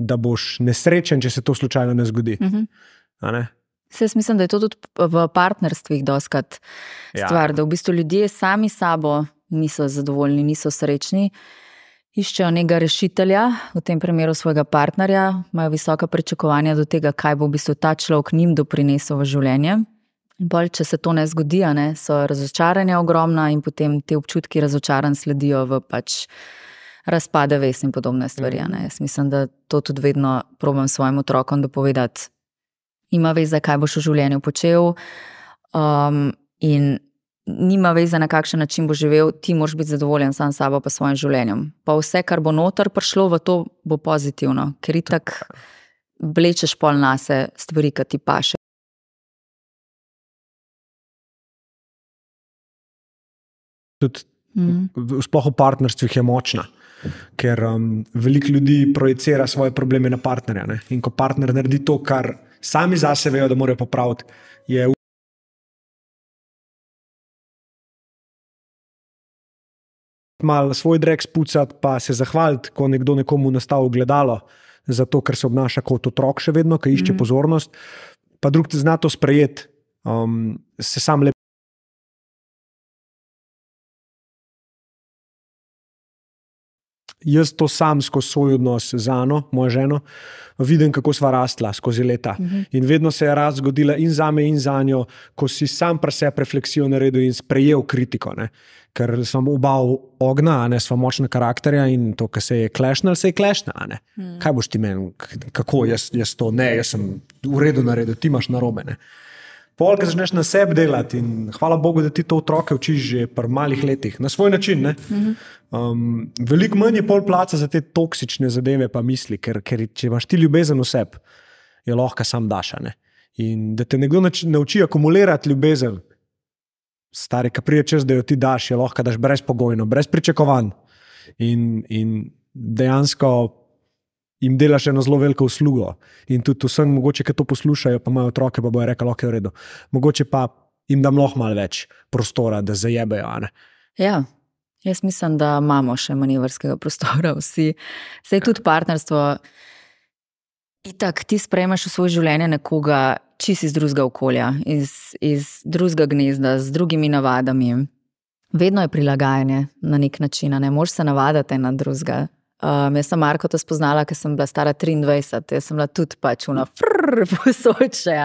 da boš nesrečen, če se to slučajno ne zgodi. Uh mhm. -huh. ne? Jaz mislim, da je to tudi v partnerstvih doskrat ja. stvar, da v bistvu ljudje sami sabo niso zadovoljni, niso srečni. Iščejo nekega rešitelja, v tem primeru svojega partnerja, imajo visoka pričakovanja do tega, kaj bo v bistvu ta človek njim doprinesel v življenje. Bolj, če se to ne zgodi, ne, so razočaranja ogromna in potem te občutki razočaran sledijo v pač razpade ves in podobne stvari. Mm. Jaz mislim, da to tudi vedno probujem svojim otrokom dopovedati. Ima veze, kaj boš v življenju počel, um, in nima veze, na kakšen način boš živel, ti moraš biti zadovoljen sam s sabo in svojim življenjem. Pa vse, kar bo noter prišlo v to, bo pozitivno, ker ti tako vlečeš pol nase stvari, ki ti paše. Tudi mm. sploh v partnerstvih je močna ker um, veliko ljudi projicira svoje probleme na partnerja. Ne? In ko partner naredi to, kar sami zase vejo, da morajo popraviti, je. Mal svoj drek spucati, pa se zahvaliti, ko nekdo nekomu nastavi gledalo, zato ker se obnaša kot otrok, še vedno, ki išče mm -hmm. pozornost, pa drug zna to sprejeti, um, se sam lepo. Jaz to sam skozi svoj odnos z Ano, mojo ženo, vidim, kako sva rastla skozi leta. Uh -huh. In vedno se je rast zgodila in za me, in za njo, ko si sam pre sebe refleksijo naredil in sprejel kritiko. Ne? Ker sem oba ogna, ne smo močna karakterja in to, kar se je klešnil, se je klešnil. Hmm. Kaj boš ti meni, kako jaz, jaz to ne, jaz sem v redu naredil, ti imaš narobe. Ne? Pol, ki začneš na sebi delati in hvala Bogu, da ti to otroke učiš že pri malih letih, na svoj način. Um, veliko manj je pol placa za te toksične zadeve, pa misli, ker, ker če imaš ti ljubezen v sebi, je lahko sam daš. In da te nekdo nauči akumulirati ljubezen, stari, ki pride čez, da jo ti daš, je lahko daš brezpogojno, brez pričakovanj. In, in dejansko jim delaš eno zelo veliko uslugo. In tudi vsem, mogoče, ki to poslušajo, pa imajo otroke, pa bojo rekli, da je v redu. Mogoče pa jim dam lahko malo več prostora, da zajebejo. Ja. Jaz mislim, da imamo še manevrskega prostora, vsi. Se je tudi partnerstvo. Itak ti sprejmeš v svoje življenje nekoga čist iz drugega okolja, iz, iz drugega gnezda, z drugimi navadami. Vedno je prilagajanje na nek način, ne moreš se navaditi na drugega. Um, jaz sem Marko to spoznala, ker sem bila stara 23, jaz sem bila tudi pač una, posoče,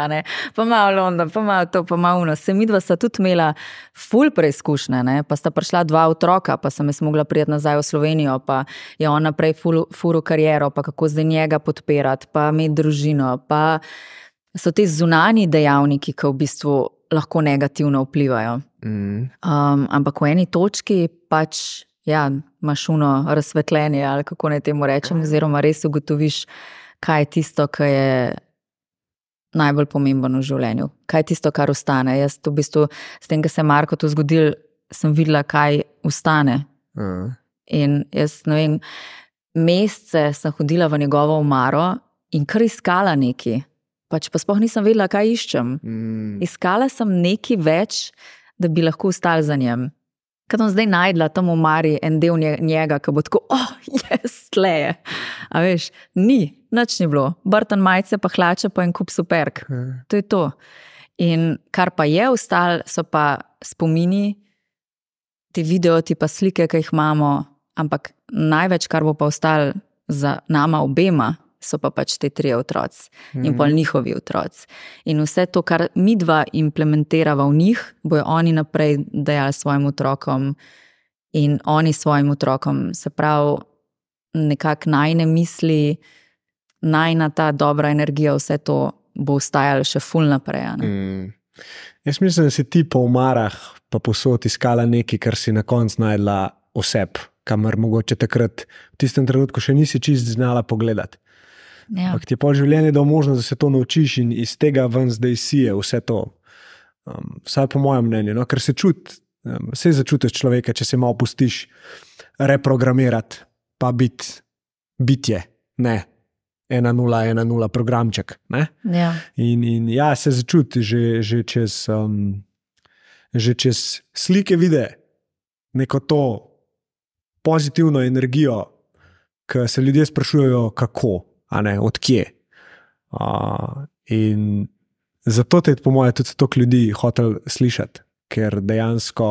pa malo London, pa malo to, pa malo uno. Se mi dva sta tudi imela ful preizkušnje, ne? pa sta prišla dva otroka, pa sem jaz mogla prijeti nazaj v Slovenijo, pa je on naprej furu kariero, pa kako zdaj njega podpirati, pa imeti družino. Pa so ti zunani dejavniki, ki v bistvu lahko negativno vplivajo. Mm. Um, ampak v eni točki pač ja, imaš uno razsvetljenje, ali kako naj temu rečem, oziroma res ugotoviš, kaj je tisto, kar je najbolj pomembno v življenju, kaj je tisto, kar ostane. Jaz, v bistvu, s tem, kar se je Marko to zgodil, sem videla, kaj ostane. Uh. In jaz, ne vem, mesece sem hodila v njegovo umaro in kar iskala neki. Pač pa sploh nisem vedela, kaj iščem. Mm. Iskala sem nekaj več, da bi lahko ostala za njim. Kaj bom zdaj najdla tam v Mari en del njega, ki bo tako, oh, jaz tleje. A veš, ni, nič ni bilo, brtan majice, pa hlače, pa en kup superk. Hmm. To je to. In kar pa je ostalo, so pa spomini, ti video, ti pa slike, ki jih imamo, ampak največ, kar bo pa ostalo za nama obema, so pa pač te tri otroci in mhm. pol njihovi otroci. In vse to, kar mi dva implementiramo v njih, bojo oni naprej dajali svojim otrokom in oni svojim otrokom. Se pravi, nekako najne misli, najna ta dobra energija, vse to bo ostajalo še ful naprej. Mm. Jaz mislim, da si ti po umarah, pa posod iskala nekaj, kar si na koncu najdla oseb, kamor mogoče takrat v tistem trenutku še nisi čist znala pogledati. Ja. Ampak ti je pol življenja dal možnost, da se to naučiš in iz tega ven zdaj si je vse to. Um, vsaj po mojem mnenju, no? ker se čutiš, um, se začutiš človeka, če se malo pustiš reprogramirati, pa biti bitje, ne. 1-0-1-0 programček. Ja. In, in ja, se začuti že, že, čez, um, že čez slike, vide neko to pozitivno energijo, ki se ljudje sprašujejo, kako ne, odkje. Uh, in zato te, po mojem, tudi toliko ljudi hotel slišati, ker dejansko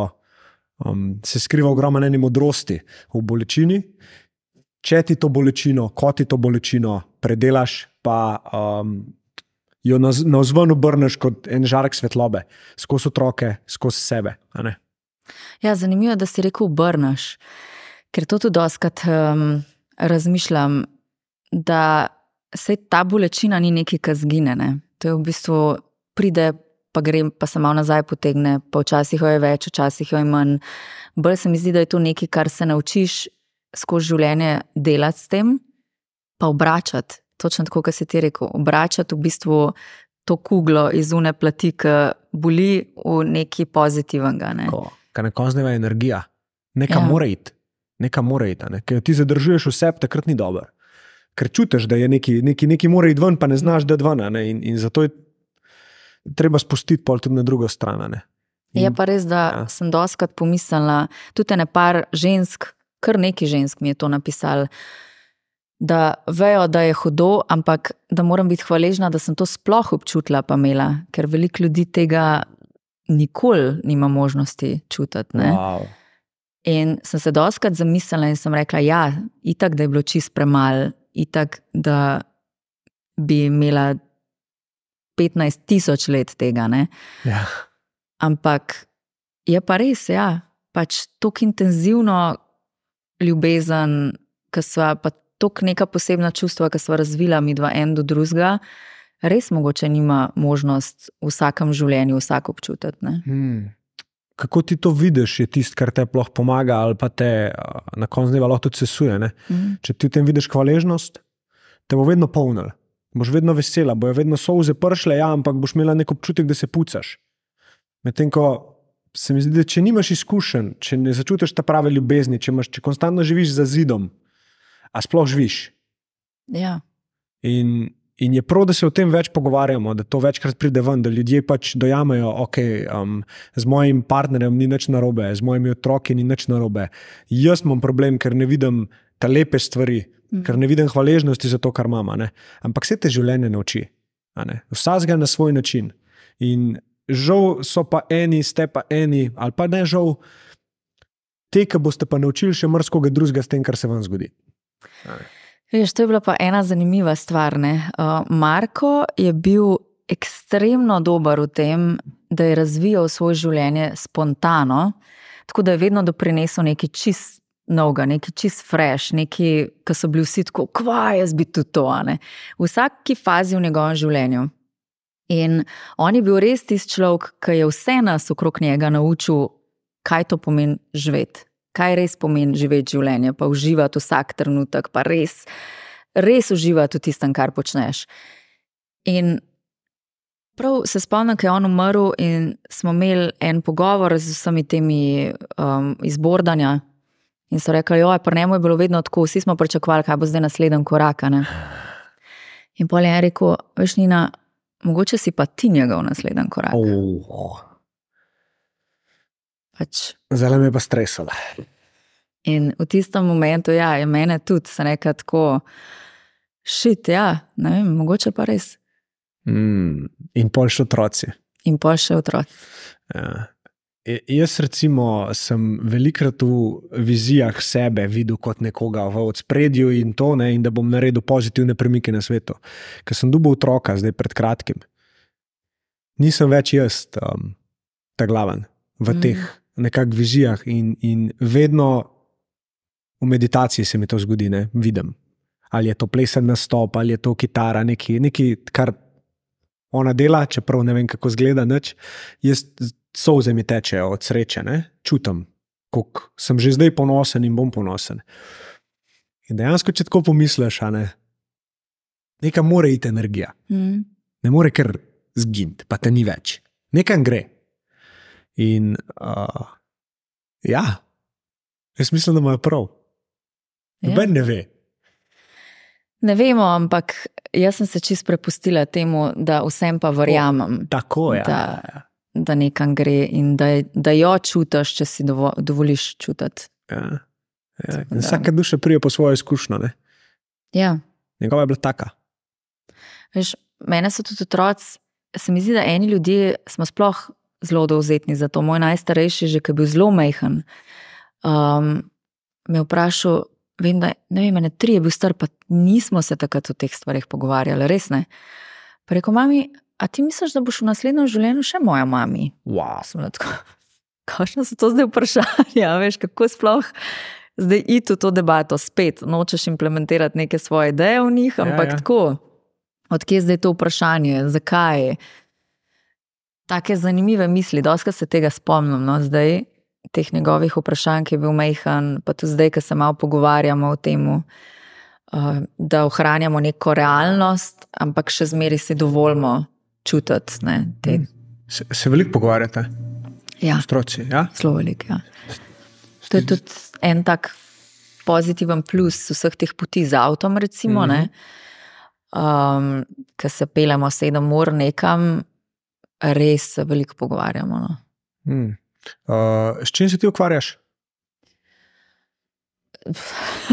um, se skriva ogromno ene modrosti v bolečini. Če ti to bolečino, kot ti to bolečino predelaš, pa um, jo na vzven obrneš kot en žarek svetlobe, skozi otroke, skozi sebe. Ja, zanimivo je, da si rekel obrneš, ker to tudi doskrat um, razmišljam da se ta bolečina ni nekaj, kar zgine. Ne? To je v bistvu pride, pa gre, pa se malo nazaj potegne, pa včasih jo je več, včasih jo je manj. Bolj se mi zdi, da je to nekaj, kar se naučiš skozi življenje delati s tem, pa obračati. Točno tako, kot si ti rekel, obračati v bistvu to kuglo iz une plati, ki boli v neki pozitivnega. Ne? Kar neko zdaj je energija, nekaj ja. mora iti, nekaj mora iti. Ne? Ker ti zadržuješ vse, takrat ni dobro ker čutiš, da je nekaj, nekaj, nekaj mora iti ven, pa ne znaš, da je dvana. In, in zato je treba spustiti pol tudi na drugo stran. In, je pa res, da ja. sem doskrat pomislila, tudi ne par žensk, kar nekaj žensk mi je to napisalo. Da vejo, da je hudo, ampak da moram biti hvaležna, da sem to sploh občutila, pa imela, ker veliko ljudi tega nikoli nima možnosti čutiti. Wow. In sem se doskrat zamislila in sem rekla, ja, itak, da je bilo čist premalo, itak, da bi imela 15 tisoč let tega. Ja. Ampak je pa res, ja, pač tako intenzivno ljubezen, ki smo pa tako neka posebna čustva, ki smo razvila mi dva en do drugega, res mogoče nima možnost v vsakem življenju vsak občutiti. Hmm. Kako ti to vidiš, je tisto, kar te lahko pomaga, ali pa te na koncu dneva lahko tudi sesuje. Mm. Če ti v tem vidiš hvaležnost, te bo vedno polnil, boš vedno vesela, bojo vedno solze pršle, ja, ampak boš imela nek občutek, da se pucaš. Medtem ko se mi zdi, da če nimaš izkušenj, če ne začutiš ta prave ljubezni, če, imaš, če konstantno živiš za zidom, a sploh živiš. Ja. In, in je prav, da se o tem več pogovarjamo, da to večkrat pride ven, da ljudje pač dojamejo, da okay, um, z mojim partnerjem ni nič narobe, z mojimi otroki ni nič narobe. Jaz imam problem, ker ne vidim te lepe stvari, mm. ker ne vidim hvaležnosti za to, kar imamo. Ampak vse te življenje nauči. Vsak ga na svoj način. In žal so pa eni, ste pa eni, ali pa ne žal, te, ki boste pa naučili še mrzkoga drugega s tem, kar se vam zgodi. Veš, to je bila pa ena zanimiva stvar. Uh, Marko je bil ekstremno dober v tem, da je razvijal svoje življenje spontano, tako da je vedno doprinesel nekaj čist. Novega, nekaj čist fresh, nekaj, ki so bili vsi tako, kva je zbiti to. V vsaki fazi v njegovem življenju In on je bil res tisti človek, ki je vse nas okrog njega naučil, kaj to pomeni živeti, kaj res pomeni živeti življenje, pa uživati vsak trenutek, pa res, res uživati v tistem, kar počneš. In prav se spomnim, da je on umrl in smo imeli en pogovor z vsemi temi um, izbordanja. In so rekli, da je pri njemu bilo vedno tako, vsi smo pričakovali, kaj bo zdaj naslednji korak. Ne? In pol je rekel, veš, Nina mogoče si pa ti njegov naslednji korak. Oh. Pač. Zelo me je pa stresalo. In v tistem momentu, ja, je meni tudi se nekaj tako, šit, ja, ne vem, mogoče pa res. Mm, in pol še otroci. In pol še otroci. Ja. Jaz, recimo, sem velikrat v vizijah sebe videl kot nekoga v spredju in to, ne, in da bom naredil pozitivne premike na svetu. Ker sem dobil otroka, zdaj pred kratkim. Nisem več jaz, um, ta glaven v mm. Nekakšnih vizijah, in, in vedno v meditaciji se mi to zgodi, ne vidim. Ali je to plesen nastop, ali je to kitara, nekaj, nekaj kar ona dela, čeprav ne vem, kako zgleda. Nič. Jaz solze mi tečejo od sreče, ne? čutim, kako sem že zdaj ponosen in bom ponosen. In dejansko, če tako pomisliš, ne? neka mora iti energija. Mm. Ne more kar zginiti, pa te ni več. Nekaj gre. In uh, ja, jaz mislim, da ima prav. Noben ja. ne ve. Ne vemo, ampak jaz sem se čist prepustila temu, da vsem pa verjamem. O, tako je. Da, ja, ja da nekam gre in da, da jo čutiš, če si dovo, dovoliš čutiti. Ja. Ja. Vsaka duša prije po svojo izkušnjo. Ja. Njegova je bila taka. Veš, mene so tudi otroci, se mi zdi, da eni ljudje smo sploh zelo dovzetni za to. Moj najstarejši, že ki je bil zelo mehen, um, me je vprašal. Vem, da ne vem, ne tri je bil star, pa nismo se takrat o teh stvarih pogovarjali, res ne. Preko mami, A ti misliš, da boš v naslednjem življenju še moja mama? Wow. Kakšno so to zdaj vprašanja? Veš, kako sploh zdaj iti v to debato spet? Nočeš implementirati neke svoje ideje v njih, ja, ampak ja, ja. tako. Odkje je zdaj to vprašanje? Zakaj? Take zanimive misli, doska se tega spomnim. No? Zdaj, teh njegovih vprašanj, ki je bil mehen, pa tudi zdaj, ki se malo pogovarjamo o tem. Uh, da ohranjamo neko realnost, ampak še zmeraj si dovolimo čutiti. Ne, se, se veliko pogovarjate? Ja, Stroci, ja? zelo veliko. Ja. To je tudi en tak pozitiven plus vseh teh poti z avtom, recimo, mm -hmm. um, ki se pelemo sedem ur nekam, res se veliko pogovarjamo. No. Mm. Uh, s čim se ti ukvarjaš?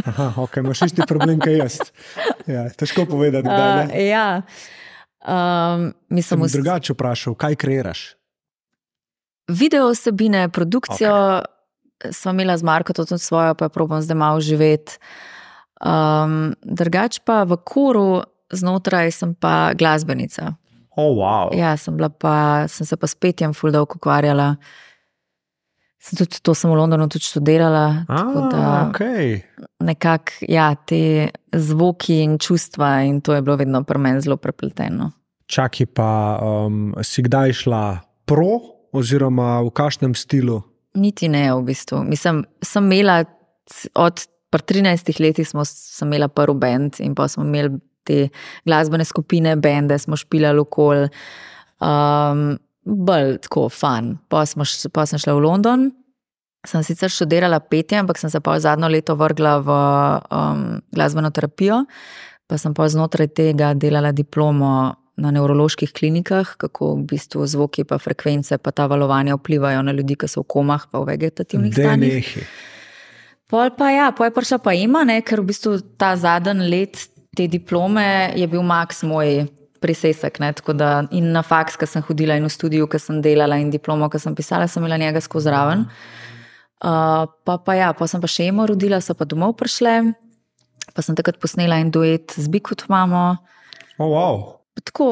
Aha, ok, imaš isti problem, kot jaz. Ja, težko povedati, da je. Uh, ja. Um, mislim, Sem drugače vprašal, kaj kreiraš? Video osebine, produkcijo, okay. smo imeli z Marko tudi svojo, pa je probo zdaj malo živeti. Um, drugač pa v koru znotraj sem pa glasbenica. Oh, wow. Ja, sem, pa, sem se pa s petjem fuldovko ukvarjala. Sem tudi to sem v Londonu tudi študirala. Ah, okay. Nekako ja, te zvoki in čustva, in to je bilo vedno pri meni zelo prepleteno. Čakaj, pa um, si kdaj šla pro, oziroma v kakšnem stilu? Niti ne, v bistvu. Mislim, sem imela od 13 let, smo imeli prvi bend in pa smo imeli te glasbene skupine, bende, smo špilali okol. Um, bolj tako fan. Pa, smo, pa sem šla v London. Sem sicer študirala petje, ampak sem se pa zadnjo leto vrgla v um, glasbeno terapijo, pa sem pa znotraj tega delala diplomo na nevroloških klinikah, kako v bistvu zvoki, pa frekvence, pa ta valovanja vplivajo na ljudi, ki so v komah, pa v vegetativnih stanjih. Pol pa ja, pol je prišla pa ima, ne, ker v bistvu ta zadnji let te diplome je bil maks moj prisesek. Ne, da, in na faks, ki sem hodila, in v studiu, ki sem delala, in diplomo, ki sem pisala, sem imela njega skozi raven. Uh, pa, pa ja, pa sem pa še imo rodila, so pa domov prišle, pa sem takrat posnela en duet z Bikut mamo. Oh, wow. Tako,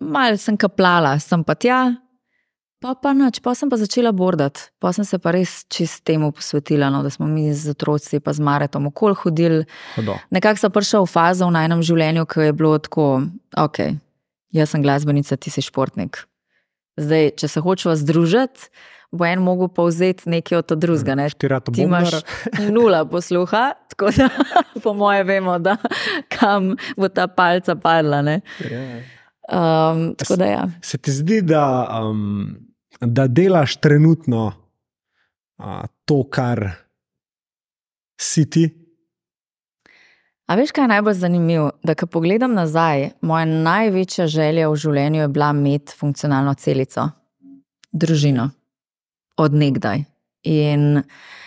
malo sem kaplala, sem pa tja. Pa, pa, nač, pa sem pa začela bordati, pa sem se pa res čist temu posvetila, no, da smo mi z otroci, pa z Maretom okol hodili. Nekako sem prišla v fazo v najnem življenju, ki je bilo tako, ok, jaz sem glasbenica, ti si športnik. Zdaj, če se hočemo združiti, bo en mogel povzeti nekaj od drugega. Ne? Ti imaš nula posluha, tako da po moje vemo, da kam bo ta palca padla. Um, da, ja. Se ti zdi, da, um, da delaš trenutno uh, to, kar si ti? A veš, kaj je najbolj zanimivo? Da, ko pogledam nazaj, moja največja želja v življenju je bila imeti funkcionalno celico, družino, odnegdaj. In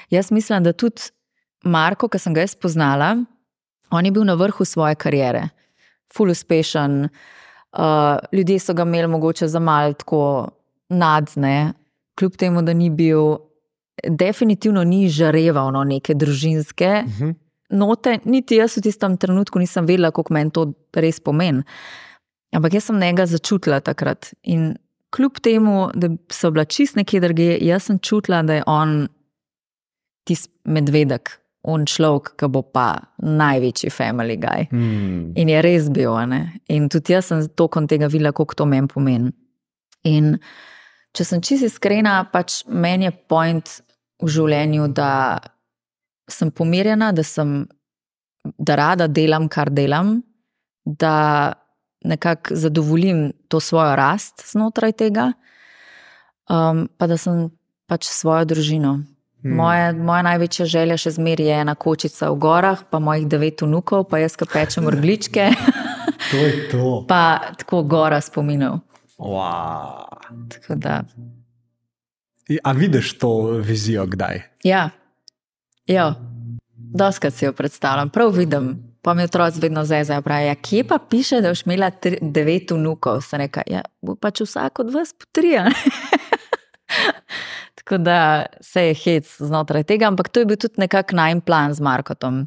jaz mislim, da tudi Marko, ki sem ga jaz spoznala, on je bil na vrhu svoje kariere, full uspešen. Uh, ljudje so ga imeli mogoče za malo tako nadzne, kljub temu, da ni bil, definitivno ni žareval no, neke družinske. Uh mhm. -huh note, niti jaz v tistem trenutku nisem vedela, kako meni to res pomeni. Ampak jaz sem njega začutila takrat. In kljub temu, da so bila čist nekje druge, jaz sem čutila, da je on tisti medvedek, on človek, ki bo pa največji family guy. Hmm. In je res bil. Ne? In tudi jaz sem tokom tega videla, kako to meni pomeni. In če sem čisto iskrena, pač meni je point v življenju, da sem pomirjena, da, sem, da rada delam, kar delam, da nekako zadovoljim to svojo rast znotraj tega, um, pa da sem pač svojo družino. Hmm. Moje, moja največja želja še zmeraj je ena kočica v gorah, pa mojih devet vnukov, pa jaz, ki pečem vrgličke. to je to. Pa tako gora spominov. Wow. Tako da. A vidiš to vizijo kdaj? Ja, Ja, doskrat si jo predstavljam, prav vidim. Pa mi otroci vedno zdaj zabrajo, ja, kje pa piše, da boš imela tri, devet vnukov. Se reka, ja, bo pač vsak od vas po tri. Tako da se je hec znotraj tega, ampak to je bil tudi nekakšen najmen plan z Markotom.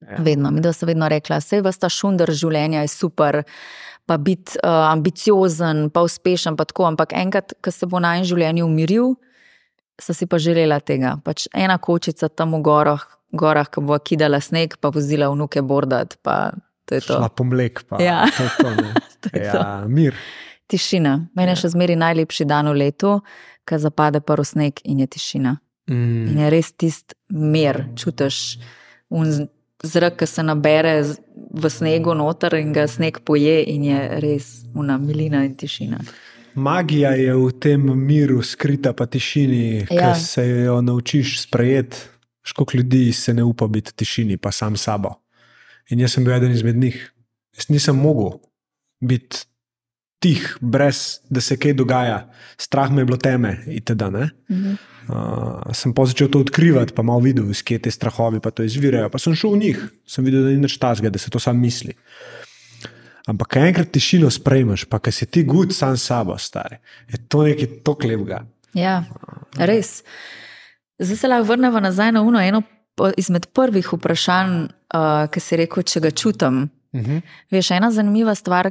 Ja. Vedno, mi da sem vedno rekla, vse vas ta šunder življenja je super, pa biti uh, ambiciozen, pa uspešen, pa tako. Ampak enkrat, ko se bo naj življenje umiril, sem si pa želela tega. Pač ena kočica tam v gorah, gorah ki bo kidala sneg, pa vozila vnuke bordat. Šla pomlek, pa ja. to je to. to je ja, to. mir. Tišina. Meni je ja. še zmeraj najlepši dan v letu, ko zapade prvi sneg in je tišina. Mm. In je res tisti mir, čutiš zrak, ki se nabere v snegu noter in ga sneg poje, in je res una milina in tišina. Magija je v tem miru, skrita pa tišini, ja. ki se jo naučiš sprejeti. Školiko ljudi se ne upa biti tišini, pa sam sabo. In jaz sem bil eden izmed njih. Jaz nisem mogel biti tih, brez da se kaj dogaja, strah me je bilo teme. Itd., mhm. uh, sem pa začel to odkrivati, pa malo videl, iz kje te strahovi pa to izvirajo. Pa sem šel v njih, sem videl, da ni nič tasga, da se to sam misli. Ampak, kaj enkrat tišino sprejmeš, pa kaj si ti gud sam sabo, stari, je to nekaj toklepega. Ja, res. Zdaj se lahko vrnemo nazaj na uno, eno izmed prvih vprašanj, uh, ki si rekel, če ga čutim. Uh -huh. Veš, ena zanimiva stvar,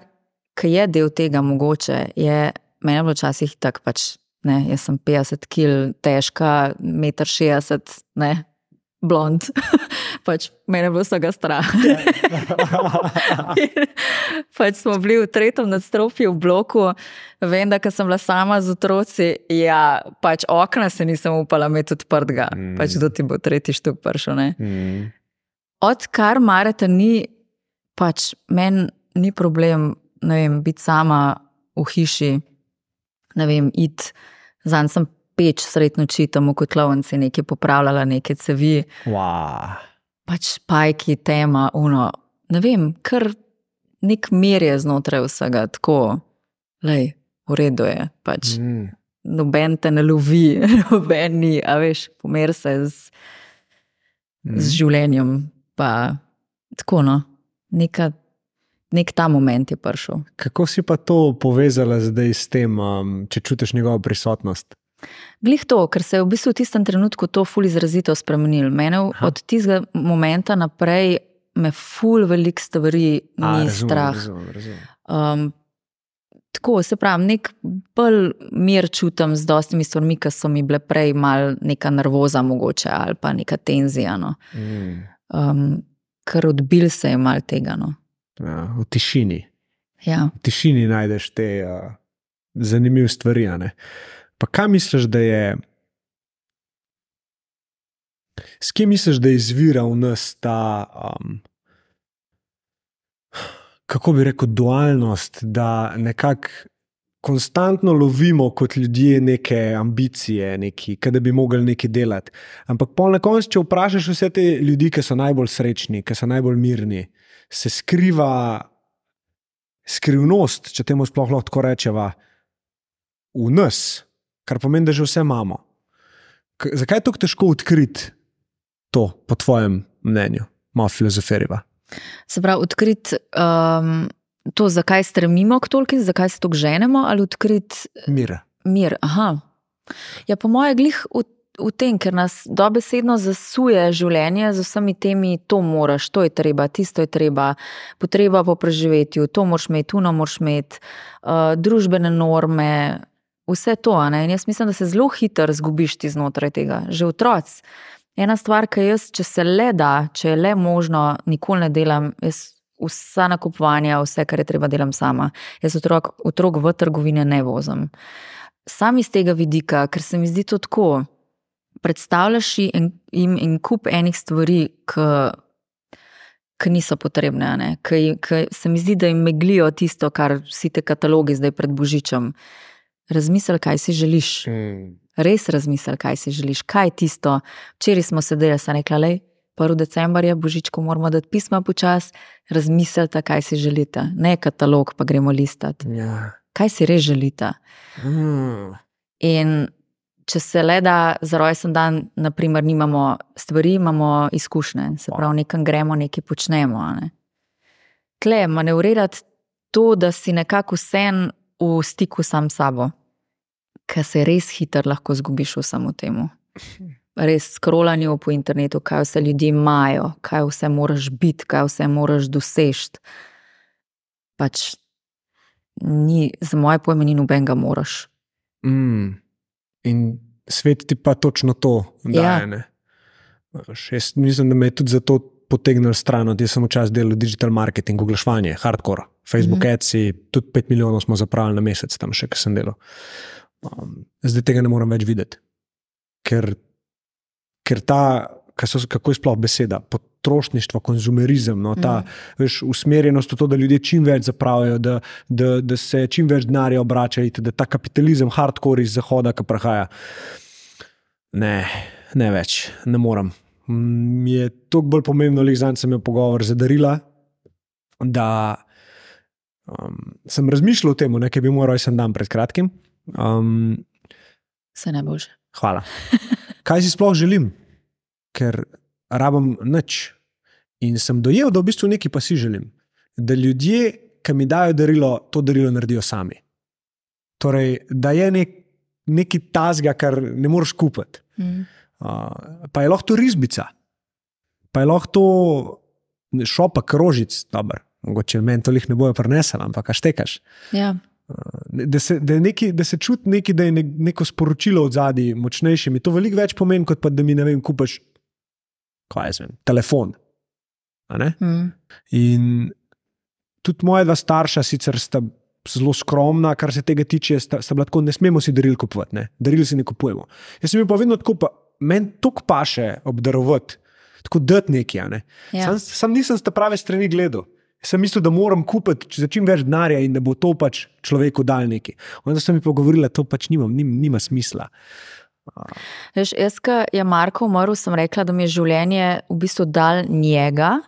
ki je del tega mogoče, je meni bilo včasih tako pač. Ne, jaz sem 50 kg težka, 1,60 m, blond. pač mene bo vsega strah. pač smo bili v tretjem nadstropju v bloku, vem, da sem bila sama z otroci. Ja, pač okna se nisem upala imeti odprtega, mm. pač do ti bo tretji štuk prišel. Mm. Odkar marate, ni, pač meni ni problem vem, biti sama v hiši, ne vem, iti. Zanj sem peč sredno čitam, kot lovci, nekaj popravljala, nekaj cevi. Wow pač pajki, tema, uno. Ne vem, kar nek mir je znotraj vsega, tako, lej, v redu je. Pač. Mm. Noben te ne lovi, noben ni, a veš, pomer se z, mm. z življenjem. Pa tako, no, neka, nek ta moment je prišel. Kako si pa to povezala zdaj s tem, um, če čutiš njegovo prisotnost? Glih to, ker se je v bistvu v tistem trenutku to ful izrazito spremenil. Mene Aha. od tistega momenta naprej me ful velik stvari ni A, razumem, strah. Razumem, razumem. Um, tako se pravi, nek bolj mir čutim z dostimi stvarmi, ki so mi bile prej mal neka nervoza mogoče ali pa neka tenzija. No. Mm. Um, ker odbil se je mal tega. No. Ja, v tišini. Ja. V tišini najdeš te uh, zanimive stvari. Pa kaj misliš, da je? S kim misliš, da je izviral nas ta, um, kako bi rekel, dualnost, da nekako konstantno lovimo kot ljudje neke ambicije, neki, da bi mogli nekaj delati. Ampak pol na koncu, če vprašaš vse te ljudi, ki so najbolj srečni, ki so najbolj mirni, se skriva skrivnost, če temu sploh lahko rečemo, v nas kar pomeni, da že vse imamo. K zakaj je tako težko odkriti to, po tvojem mnenju, malo filozoferiva? Se pravi, odkriti um, to, zakaj stremimo k tolki, zakaj se tako ženemo, ali odkriti mir. Mir, aha. Ja, po mojem, glih v, v tem, ker nas dobesedno zasuje življenje z vsemi temi, to moraš, to je treba, tisto je treba, potreba po preživetju, to moraš imeti, tu moraš imeti, uh, družbene norme, vse to. In jaz mislim, da se zelo hitro zgubiš ti znotraj tega, že otroci. Ena stvar, ki jaz, če se le da, če je le možno, nikoli ne delam, jaz vsa nakupovanja, vse, kar je treba, delam sama. Jaz otrok, otrok v trgovine ne vozim. Sam iz tega vidika, ker se mi zdi to tako. Predstavljaš jim en, en kup enih stvari, ki niso potrebne, ki se mi zdi, da jim meglijo tisto, kar vsi te katalogi zdaj pred Božičem razmisli, kaj si želiš. Mm. Res razmisli, kaj si želiš, kaj je tisto. Včeraj smo sedeli, sem rekla, le, 1. decembar je božičko, moramo dati pisma počas, razmislite, kaj si želite. Ne katalog, pa gremo listati. Ja. Kaj si res želite? Mm. In če se le da za rojsten dan, naprimer, nimamo stvari, imamo izkušnje, se pravi, nekam gremo, nekaj počnemo. Ne? Tle, manevrirati to, da si nekako vsem v stiku sam s sabo, ker se res hitro lahko zgubiš v samo temu. Res skrolanju po internetu, kaj vse ljudje imajo, kaj vse moraš biti, kaj vse moraš doseči. Pač ni, za moje pojme, ni nobenega moraš. Mm. In svet ti pa točno to daje. Ja. Mislim, da me je tudi zato potegnil stran, da sem včasih delal digital marketing, oglaševanje, hardcore. Facebook mm -hmm. Ads, tudi 5 milijonov smo zapravili na mesec, tam še kaj sem delal. Um, zdaj tega ne morem več videti. Ker, ker ta, so, kako je sploh beseda, potrošništvo, konzumerizem, no, ta mm. veš, usmerjenost v to, da ljudje čim več zapravijo, da, da, da se čim več denarja obrača, da ta kapitalizem, hardcore iz zahoda, ki prahaja. Ne, ne več, ne morem. Mi je toliko bolj pomembno, da sem imel pogovor z darila. Da Um, sem razmišljal o tem, nekaj bi moral rojsten dan pred kratkim. Um, Se ne boš. Hvala. Kaj si sploh želim? Ker rabim nič. In sem dojel, da v bistvu nekaj pa si želim. Da ljudje, ki mi dajo darilo, to darilo naredijo sami. Torej, da je nek, nekaj tazga, kar ne moreš kupiti. Mm. Uh, pa je lahko to risbica, pa je lahko to šopa krožic, dobro. Mogoče meni to jih ne bojo prenesel, ampak kaj štekaš. Ja. Da se, da, neki, da se čuti neki, da je ne, neko sporočilo od zadaj močnejše. Mi to veliko več pomeni, kot pa da mi ne vem, kupaš telefon. Mm. In tudi moja dva starša, sicer sta zelo skromna, kar se tega tiče, sta, sta bila tako, ne smemo si daril kupovati, ne? daril si ne kupujemo. Jaz sem jim pa vedno tako, pa, meni to paše obdarovati, tako dati nekaj. Ne? Ja. Sam, sam nisem z te prave strani gledal. Sem mislil, da moram kupiti za čim več denarja in da bo to pač človeku dal neki. Onda sem mi pogovorila, da to pač nima, nima, nima smisla. Veš, jaz, ko je Marko umrl, sem rekla, da mi je življenje v bistvu dal njega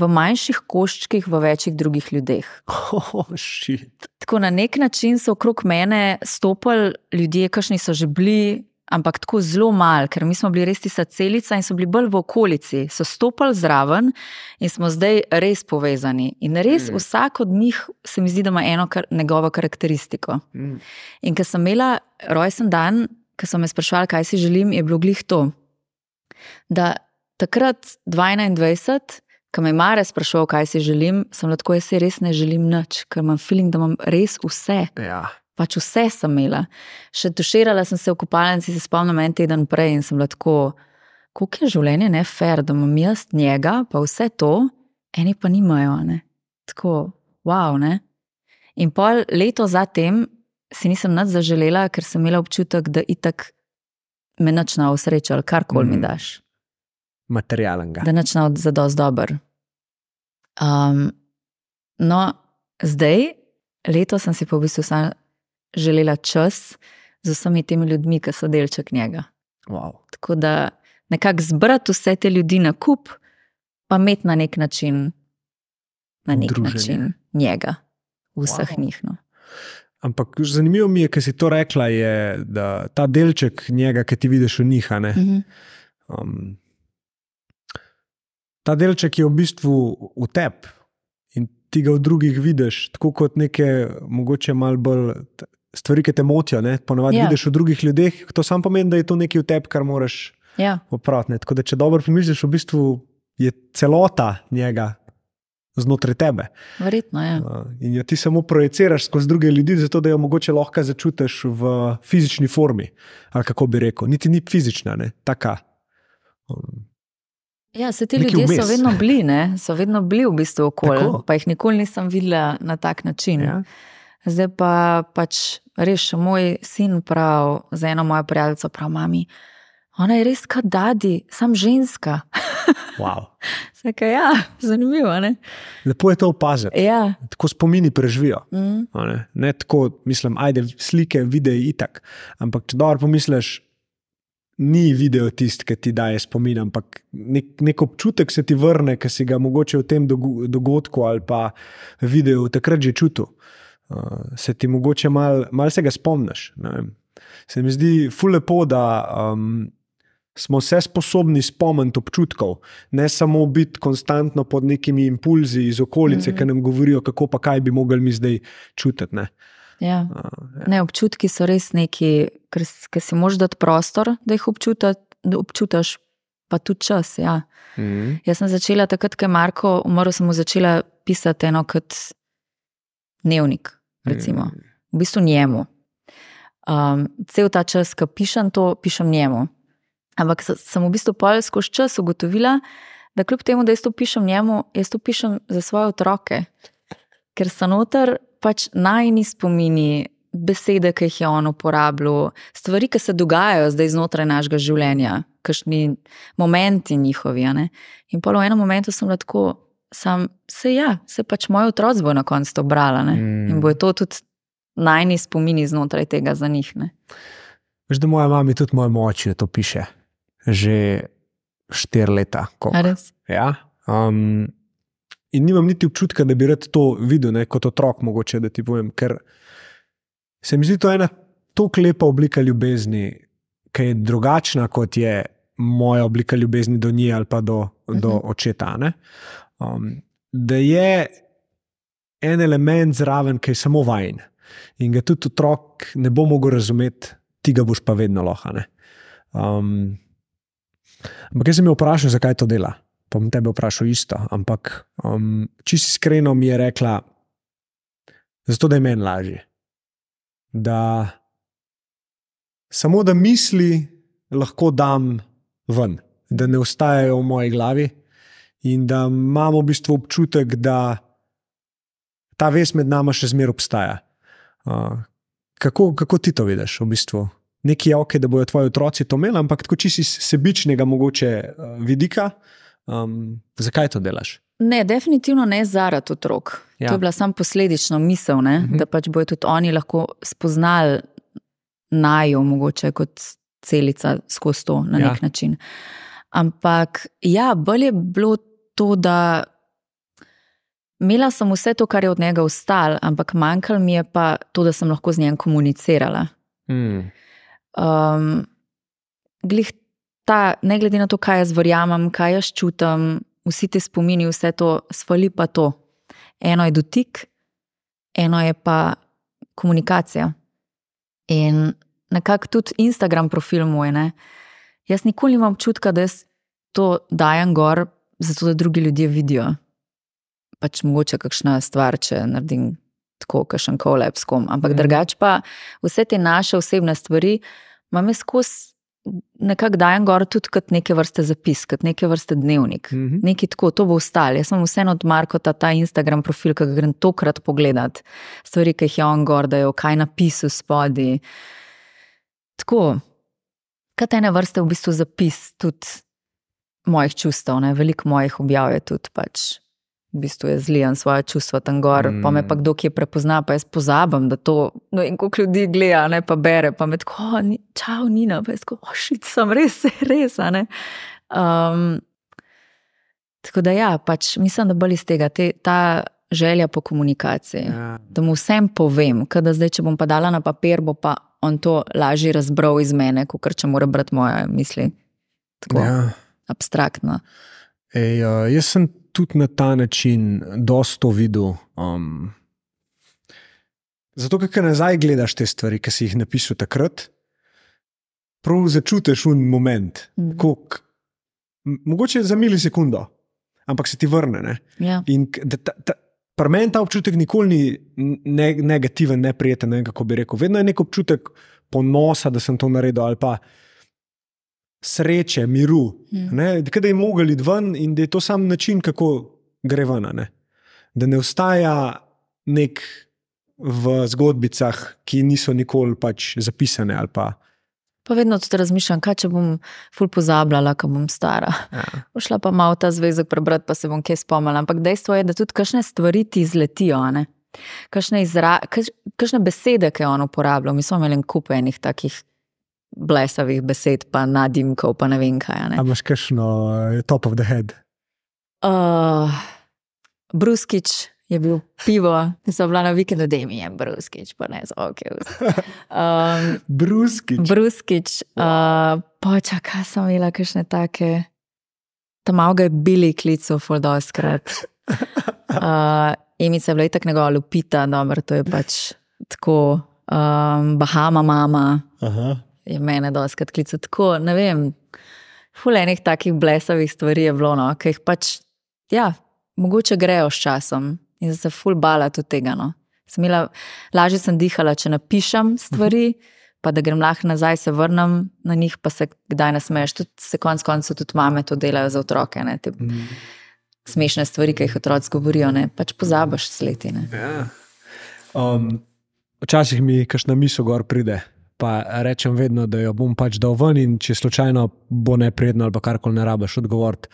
v manjših koščkih, v večjih drugih ljudeh. Oh, shit. Tako na nek način so okrog mene stopili ljudje, kakšni so že bili, ampak tako zelo mal, ker mi smo bili res tista celica in so bili bolj v okolici, so stopili zraven in smo zdaj res povezani. In res Mm. vsak od njih se mi zdi, da ima eno kar, njegovo karakteristiko. Mm. In ko sem imela rojsten dan, ko so me sprašvali, kaj si želim, je bilo glih to. Da takrat, 21, ko me je Mare sprašval, kaj si želim, sem lahko jaz res ne želim nič, ker imam feeling, da imam res vse. Ja. Pač vse sem imela. Še tuširala sem se v kopalnici, se spomnim en teden prej in sem lahko, kako je življenje ne fair, da imam jaz njega, pa vse to, eni pa nimajo. Ne? Tako, wow. Ne? In pol leto zatem si nisem nič zaželela, ker sem imela občutek, da itak me načna usrečal, karkoli mi Mm. daš Materialenga. da nič ne za dosti dober. Um, no, zdaj, leto sem si pa v bistvu sam želela čas z vsemi temi ljudmi, ki so delček njega. Wow. Tako da nekako zbrati vse te ljudi na kup, pa imeti na nek način, na nek Druženje. način njega, vseh Wow. njih. No. Ampak zanimivo mi je, ker si to rekla, je, da ta delček njega, ki ti vidiš v njih, ne, Mhm. um, ta delček je v bistvu v tebi in ti ga v drugih vidiš, tako kot neke mogoče malo bolj stvari, ki te motijo. Ne? Ponavadi Ja. yeah. vidiš v drugih ljudeh, to samo pomeni, da je to nekaj v tebi, kar moraš Ja, popraviti. ne. Tako da, če dobro pomisliš, v bistvu je celota njega znotraj tebe. verjetno je. Ja. Uh, In jo ti samo projiciraš skozi druge ljudi, zato da jo mogoče lahko začutiš v fizični formi. Ali kako bi rekel, niti ni fizična, ne taka. Um, Ja, se ti ljudje so vmes. vedno bili, ne? so vedno bili v bistvu okolje, Tako. pa jih nikoli nisem videla na tak način. ja. Zdaj pa pač res še moj sin prav, za eno mojo prijateljico prav, mami. Ona je res kot dadi, sam ženska. wow. Saka, ja, zanimivo. Ne? Lepo je to opaziti. Ja, Tako spomini preživijo. mm, Ne? ne tako, mislim, ajde, slike, videi itak. Ampak če dobro pomisliš, ni video tisti, ki ti daje spomin, ampak nek, nek občutek se ti vrne, ki si ga mogoče v tem dogodku ali pa videu takrat že čutil. Uh, se ti mogoče malo mal se ga spomniš. Se mi zdi ful lepo, da um, smo se sposobni spomniti občutkov, ne samo biti konstantno pod nekimi impulzi iz okolice, mm -hmm. ki nam govorijo, kako pa kaj bi mogli mi zdaj čutiti. Ne? ja. Uh, Ne, občutki so res neki, ker, ker si moraš dati prostor, da jih občuta, da občutaš, pa tudi čas. Ja. mm, Jaz sem začela takrat, ko je Marko umrl, sem mu začela pisati eno kot dnevnik, recimo. Mm. v bistvu njemu. Um, cel ta čas, ko pišem to, pišem njemu. Ampak se- sem v bistvu pol skozi čas ugotovila, da kljub temu, da jaz to pišem njemu, jaz to pišem za svoje otroke. Ker so noter pač najni spomini, besede, ki jih je on uporabljal, stvari, ki se dogajajo zdaj znotraj našega življenja, kakšni momenti njihovi. ne. In pa v enem momentu sem lahko, sam se ja, se pač moj otroci bo na koncu to brala. ne. Mm. In bo to tudi najni spomini znotraj tega za njih. Ne? Veš, da moja mama tudi moja moči to piše. Že štiri leta. Ja. Um, in nimam niti občutka, da bi rad to videl, ne, kot otrok, mogoče da ti povem. Ker se mi zdi to ena tako lepa oblika ljubezni, ki je drugačna kot je moja oblika ljubezni do nje ali pa do, do Mhm. očeta. ne. Um, da je en element zraven, ki je samo vajen in ga tudi otrok ne bo mogel razumeti, ti ga boš pa vedno lahko. Um, Ampak jaz sem jo vprašal, zakaj to dela. Pa bom tebe vprašal isto. Ampak um, čisto iskreno mi je rekla, zato da je meni lažje. Da samo da misli lahko dam ven, da ne ostajajo v moji glavi in da imamo v bistvu občutek, da ta vez med nami še zmeraj obstaja. Uh, kako, kako ti to vidiš v bistvu? Nekje je ok, da bodo tvoji otroci to imeli, ampak tako čisto iz sebičnega mogoče uh, vidika, um, zakaj to delaš? Ne, definitivno ne zaradi otrok. Ja. To je bila samo posledična misel, uh mhm. -huh. da pač bodo tudi oni lahko spoznali najo, mogoče kot celica skozi to na ja. nek način. Ampak ja, bolje je bilo to, da imela sem vse to, kar je od njega ostalo, ampak manjkalo mi je pa to, da sem lahko z njim komunicirala. Mm. Um, glih ta, ne glede na to, kaj jaz verjamem, kaj jaz čutim, vsi ti spomini, vse to, svali pa to. Eno je dotik, eno je pa komunikacija. In nekako tudi Instagram profil moj. Ne? Jaz nikoli nimam občutka, da jaz to dajem gor, zato da drugi ljudje vidijo. Pač mogoče kakšna stvar, če naredim tako, kakšen kolep s kom. Ampak mm. drugače pa vse te naše osebne stvari, imam jaz skozi. Nekako dajem gor tudi kot neke vrste zapis, kot neke vrste dnevnik. Mm -hmm. Nekaj tako, to bo ostalo. Jaz sem vseeno od Marka ta, ta Instagram profil, ki ga grem tokrat pogledat, stvari, ki jih je on gor, da je kaj napisal spodaj. Tako, kot ene vrste v bistvu zapis tudi mojih čustev, ne? veliko mojih objav je tudi pač. V bistvu je zlijan svoje čustva tam gor, mm. pa me pa kdo ki je prepozna, pa jaz pozabim, da to, no in koliko ljudi gleda, ne pa bere, pa me tako, čau, Nina, pa jaz tako, ošit sem, res, res. Um, tako da ja, pač mislim, da bolj iz tega, te, ta želja po komunikaciji, ja. da mu vsem povem, da zdaj, če bom pa dala na papir, bo pa on to lažje razbral iz mene, kot če mora brati moje misli. Tako ja. abstraktno. Ej, uh, jaz sem tudi na ta način dosto videl. Um, zato, ker nazaj gledaš te stvari, ki si jih napisal takrat, prav začutiš un moment. Mm. Kuk, mogoče za milisekundo, ampak se ti vrne. Ja. In pri meni ta občutek nikoli ni ne, negativen, neprijeten, ne, kako bi rekel. Vedno je nek občutek ponosa, da sem to naredil ali pa sreče, miru, mm. da je mogel iti ven in da je to sam način, kako gre ven. Ne? Da ne ostaja nek v zgodbicah, ki niso nikoli pač zapisane. Pa. pa vedno tudi razmišljam, kaj če bom ful pozabljala, ko bom stara. Ja. Šla pa malo ta zvezek prebrati, pa se bom kaj spomnila. Ampak dejstvo je, da tudi kakšne stvari ti izletijo. Kakšne, izra, kakšne besede, ki je on uporabljal, mi smo imeli kup enih takih blesavih besed, pa nadimkov, pa ne vem kaj. Ali imaš kakšno uh, top of the head? Uh, Bruskič je bil pivo, so bila na vikendu, da jim je Bruskič, pa ne z ok. Um, Bruskič. Bruskič, uh, počakaj, sem imela kakšne take. Tam malo je bili klicu, fuldoskrat. Uh, Imica je bila tako njegova lupita, dobro, to je pač tako, um, Bahama mama. Aha je mene doskrat klical tako. Ne vem, fulejnih takih blesavih stvari je bilo, no, ki jih pač, ja, mogoče grejo s časom in se ful bala tudi tega. No. Smela, lažje sem dihala, če napišem stvari, pa da grem lahko nazaj, se vrnem na njih, pa se kdaj nasmeješ. Tudi se konec koncev tudi mame to delajo za otroke. Ne, te, mm. Smešne stvari, ki jih otroci govorijo, ne pač pozabiš sletine. Ja. Um, včasih mi kašna misel gor pride pa rečem vedno, da jo bom pač dal ven in če slučajno bo neprijetno ali kar koli ne rabiš odgovoriti.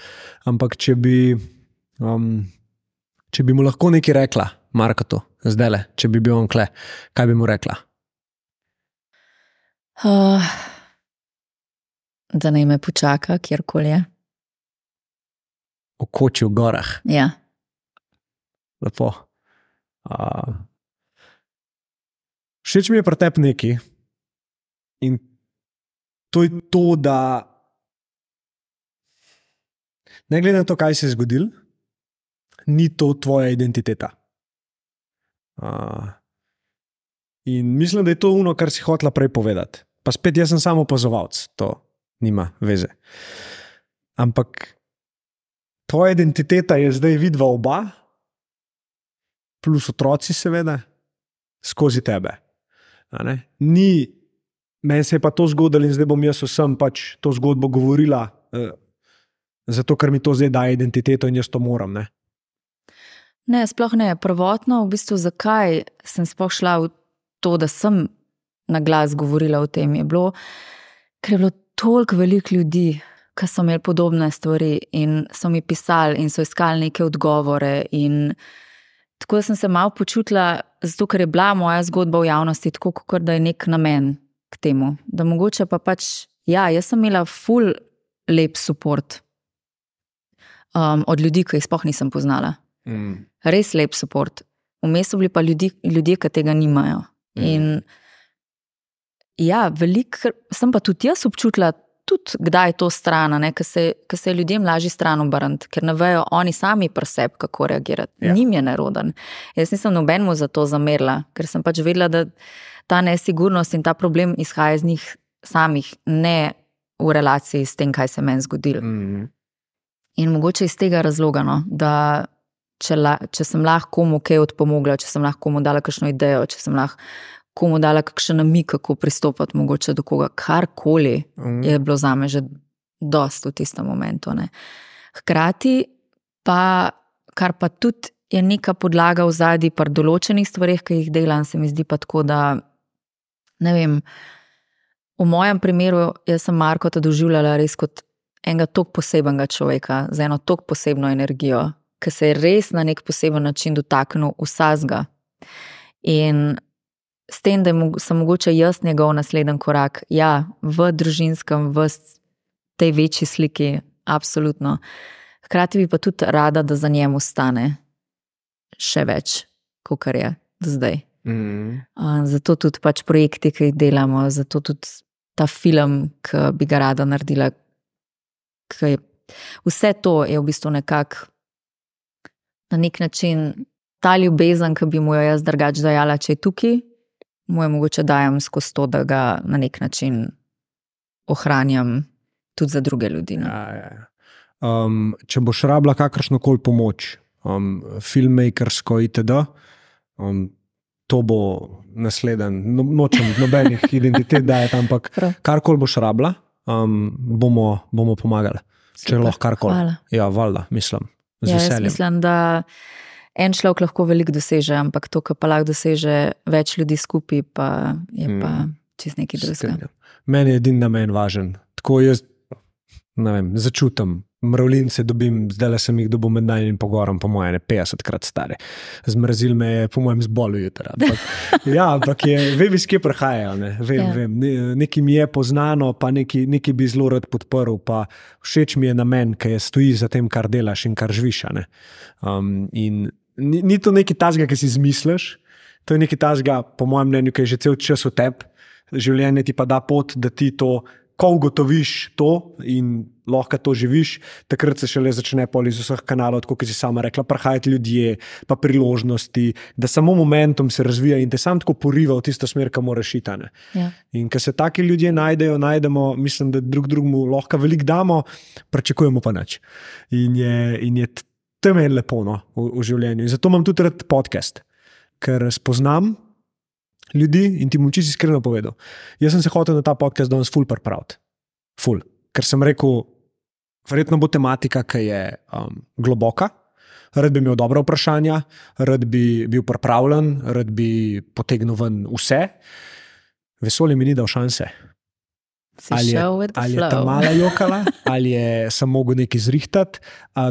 Ampak če bi, um, če bi mu lahko nekaj rekla, Marko, zdaj le, če bi bil on kle, kaj bi mu rekla? Uh, da naj me počaka, kjerkoli je. V koči v gorah. Ja. Lepo. Uh, všeč mi je pretep neki. In to je to, da ne glede na to, kaj se je zgodilo, ni to tvoja identiteta. Uh, in mislim, da je to ono, kar si hotela prej povedati. Pa spet, jaz sem samo opazovalec, to nima veze. Ampak tvoja identiteta je zdaj vidva oba, plus otroci, seveda, skozi tebe. Ni, meni se je pa to zgodilo in zdaj bom jaz vsem pač to zgodbo govorila, eh, zato ker mi to zdaj daje identiteto in jaz to moram. Ne? Ne, sploh ne. Prvotno, v bistvu, zakaj sem sploh šla v to, da sem na glas govorila o tem, je bilo, ker je bilo toliko velik ljudi, ki so imeli podobne stvari in so mi pisali in so iskali neke odgovore. Tako da sem se malo počutila, zato ker je bila moja zgodba v javnosti tako, kot da je nek namen k temu. Da mogoče pa pač, ja, jaz sem imela full lep podpor um, od ljudi, ki jih sploh nisem poznala. Mm. Res lep podpor. Vmes so bili pa ljudi, ljudje, ki tega nimajo. Mm. In ja, veliko, sem pa tudi jaz občutila tudi kdaj je to stran, ker se, se ljudem lažje stran obrniti, ker ne vejo oni sami pri sebi, kako reagirati. Ja. Nim je neroden. Jaz nisem nobenemu za to zamerila, ker sem pač vedela, da ta nesigurnost in ta problem izhaja iz njih samih, ne v relaciji s tem, kaj se meni zgodilo. Mm -hmm. In mogoče iz tega razloga, no, da če, la, če sem lahko komu kaj odpomogla, če sem lahko komu dala kakšno idejo, če sem lahko komu dala kakšen namik, kako pristopiti mogoče do koga, karkoli mm. je bilo za me že dost v tistem momentu. Ne. Hkrati pa, kar pa tudi je neka podlaga v zadnji par določenih stvarih, ki jih delam, se mi zdi pa tako, da ne vem. V mojem primeru, sem Marko doživljala res kot enega tako posebnega človeka, z eno tako posebno energijo, ki se je res na nek poseben način dotaknil vsega. In s tem, da sem mogoče jaz njegov naslednji korak, ja, v družinskem, v tej večji sliki, absolutno. Hkrati pa tudi rada, da za njem ostane še več, kot je zdaj. Mm. Zato tudi pač projekti, ki jih delamo, zato tudi ta film, ki bi ga rada naredila. Je, vse to je v bistvu nekako na nek način ta ljubezen, ki bi mu jo jaz drugače dajala, če je tukaj mu je mogoče dajem skozi to, da ga na nek način ohranjam tudi za druge ljudi. No. Ja, ja. Um, če boš rabila kakršno koli pomoč, um, filmmakersko itd., um, to bo naslednji, no, nočem nobenih identitet, da je tam, ampak karkoli boš rabila, um, bomo, bomo pomagali. Super. Če lahko karkoli. Ja, valjda, mislim. Ja, mislim, da en človek lahko veliko doseže, ampak to, kar pa lahko doseže več ljudi skupaj, pa je pa mm. čez neki drugega. Meni je edini namen važen. Tako jaz vem, začutim. Mravljince dobim, zdaj le sem jih dobil med najmenjim pogorom, po mojem, 50 krat stare. Zmrazil me je, po mojem, zbolil jutra. Ja, ampak je, vem, iz kje prihajajo. Ne. Vem, ja. vem. Ne, nekaj mi je poznano, pa nekaj, nekaj bi zelo rad podprl. Všeč mi je namen, ki je stoji za tem, kar delaš in kar živiš. Um, in ni, ni to nekaj tajnega, ki si izmisliš, to je nekaj tajnega, po mojem mnenju, ki je že cel čas v tebi, življenje ti pa da pot, da ti to, ko ugotoviš to in lahko to živiš, takrat se šele začne pol iz vseh kanalov, kot si sama rekla, prihajati ljudje, pa priložnosti, da samo momentum se razvija in te sam tako poriva v tisto smer, kam moraš iti. Ja. In ker se taki ljudje najdejo, najdemo, mislim, da drug drugemu lahko veliko damo, pričakujemo pa nič. In je, in je to meni lepo no, v, v življenju. In zato imam tudi rad podcast, ker spoznam ljudi in ti bom čisto iskreno povedal. Jaz sem se hotel na ta podcast danes ful pripraviti. Ful. Ker sem rekel, verjetno bo tematika, ki je um, globoka. Rad bi imel dobra vprašanja, rad bi bil pripravljen, rad bi potegnil ven vse. Vesolje mi ni dal šanse ali je, ali je ta mala jokala, ali je samo mogel nekaj zrihtati.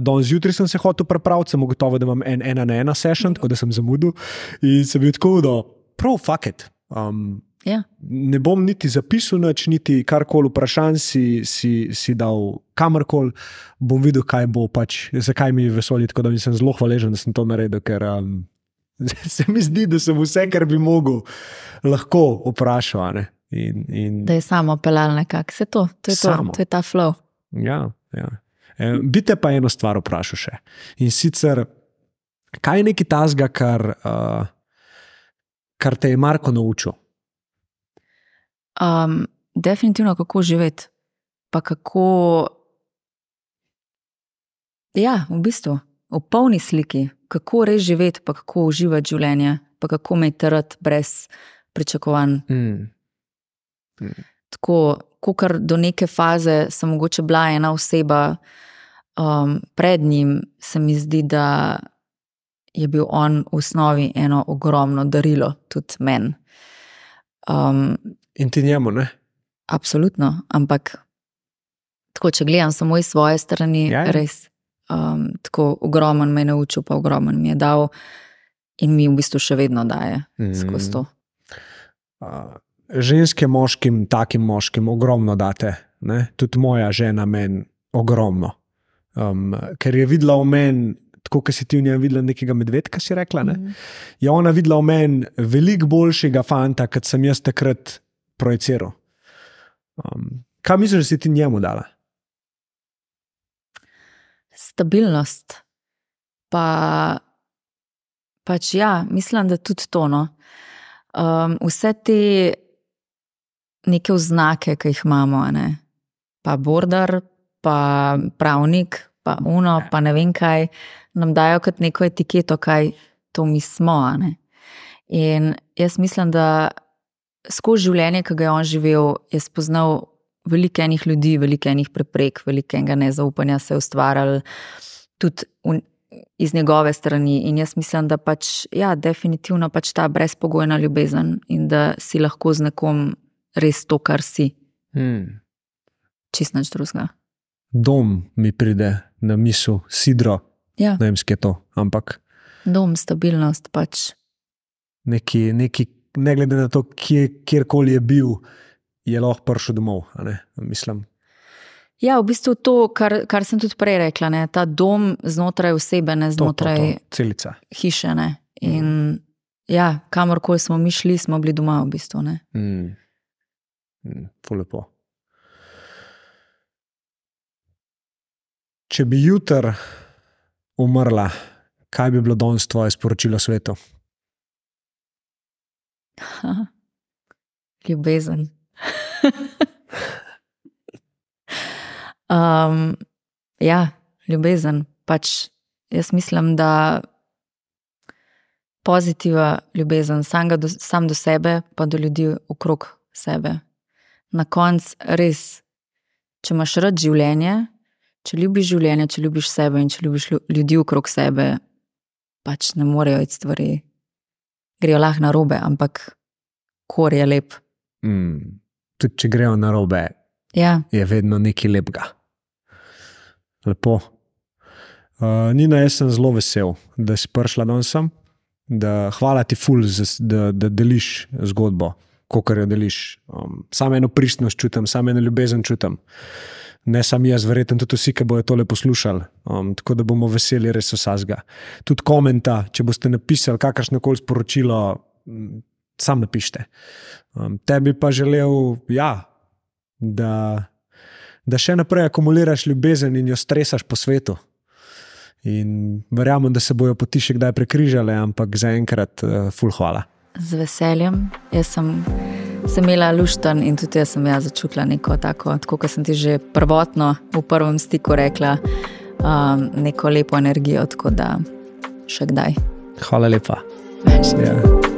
Danes zjutraj sem se hotel prepraviti, sem gotovo, da imam en, ena na ena session, tako da sem zamudil in sem bil tako, da prav, fuck it. Um, ja. Ne bom niti zapisal, nič, niti karkoli vprašanj si, si, si dal kamorkoli, bom videl, kaj bo pač, zakaj mi je vesolje. Tako da sem zelo hvaležen, da sem to naredil, ker um, se mi zdi, da sem vse, kar bi mogel, lahko vprašal. In, in da je samo pelal nekako, vse to, to je, to, to je ta flow. Ja, ja. E, bi te pa eno stvar vprašal še. In sicer, kaj je nekaj tazga, kar, uh, kar te je Marko naučil? Um, definitivno, kako živeti, pa kako Ja, v bistvu, v polni sliki, kako res živeti, pa kako uživati življenje, pa kako imeti rad brez pričakovanj. Mm. Mm. Tako, kar do neke faze sem mogoče bila ena oseba, um, pred njim se mi zdi, da je bil on v osnovi eno ogromno darilo, tudi meni. Um, In ti njemu, ne? Absolutno, ampak tako, če gledam samo iz svoje strani, ja, ja. res um, tako ogromen me je naučil, pa ogromen mi je dal, in mi v bistvu še vedno daje mm. skozi to. Uh, ženske moškim, takim moškim, ogromno date, ne? tudi moja žena meni ogromno. Um, ker je videla v meni, tako kot si ti v njej videla nekega medvedka, si rekla. Mm. Je ona videla v meni veliko boljšega fanta, kot sem jaz takrat projiciral. Um, kaj misliš, da si ti njemu dala? Stabilnost. Pa, pač ja, mislim, da tudi to. No. Um, vse te neke oznake, ki jih imamo, ne? pa border, pa pravnik, pa uno, pa ne vem kaj, nam dajo kot neko etiketo, kaj to mi smo. In jaz mislim, da skozi življenje, ki ga je on živel, je spoznal veliko enih ljudi, veliko enih preprek, veliko enega nezaupanja se je ustvarjalo tudi v, iz njegove strani. In jaz mislim, da pač, ja, definitivno pač ta brezpogojna ljubezen in da si lahko z nekom res to, kar si. Hmm. Čist nič drugega. Dom mi pride na misel, sidro. Ja. Ne vem, skje to, ampak. Dom, stabilnost pač. Neki, neki, ne glede na to, kje, kjerkoli je bil, je lahko prišel domov. Mislim. Ja, v bistvu to, kar, kar sem tudi prej rekla, ne? ta dom znotraj osebe, ne znotraj to, to, hiše. Ne? In mm. ja, kamorkoli smo mi šli, smo bili doma v bistvu. Mm. Mm, lepo. Če bi jutr umrla, kaj bi bilo danes tvoje sporočilo svetu? Ljubezen. um, ja, ljubezen. Pač jaz mislim, da pozitiva ljubezen, sam, do, sam do sebe, pa do ljudi okrog sebe na koncu res, če imaš rad življenje, če ljubiš življenje, če ljubiš sebe in če ljubiš ljudi okrog sebe, pač ne morejo iti stvari. Grejo lahko na robe, ampak kor je lep. Mm, tudi če grejo na robe, ja. je vedno nekaj lepega. Lepo. Uh, Nina, jaz sem zelo vesel, da si prišla danes sem. Hvala ti, ful, da, da deliš zgodbo kot jo deliš. Um, samo eno pristnost čutim, samo eno ljubezen čutim. Ne samo jaz, verjetno tudi vsi, ki bodo tole poslušali. Um, tako da bomo veseli res vsega. Tudi komentar, če boste napisali kakršno koli sporočilo, sam napišite. Um, tebi pa želel, ja, da, da še naprej akumuliraš ljubezen in jo stresaš po svetu. In verjamem, da se bojo poti še kdaj prekrižale, ampak zaenkrat, uh, full hvala z veseljem. Jaz sem, sem imela luštan in tudi jaz sem ja začutila neko tako, tako kot sem ti že prvotno v prvem stiku rekla, um, neko lepo energijo, tako da še kdaj. Hvala lepa. Ja.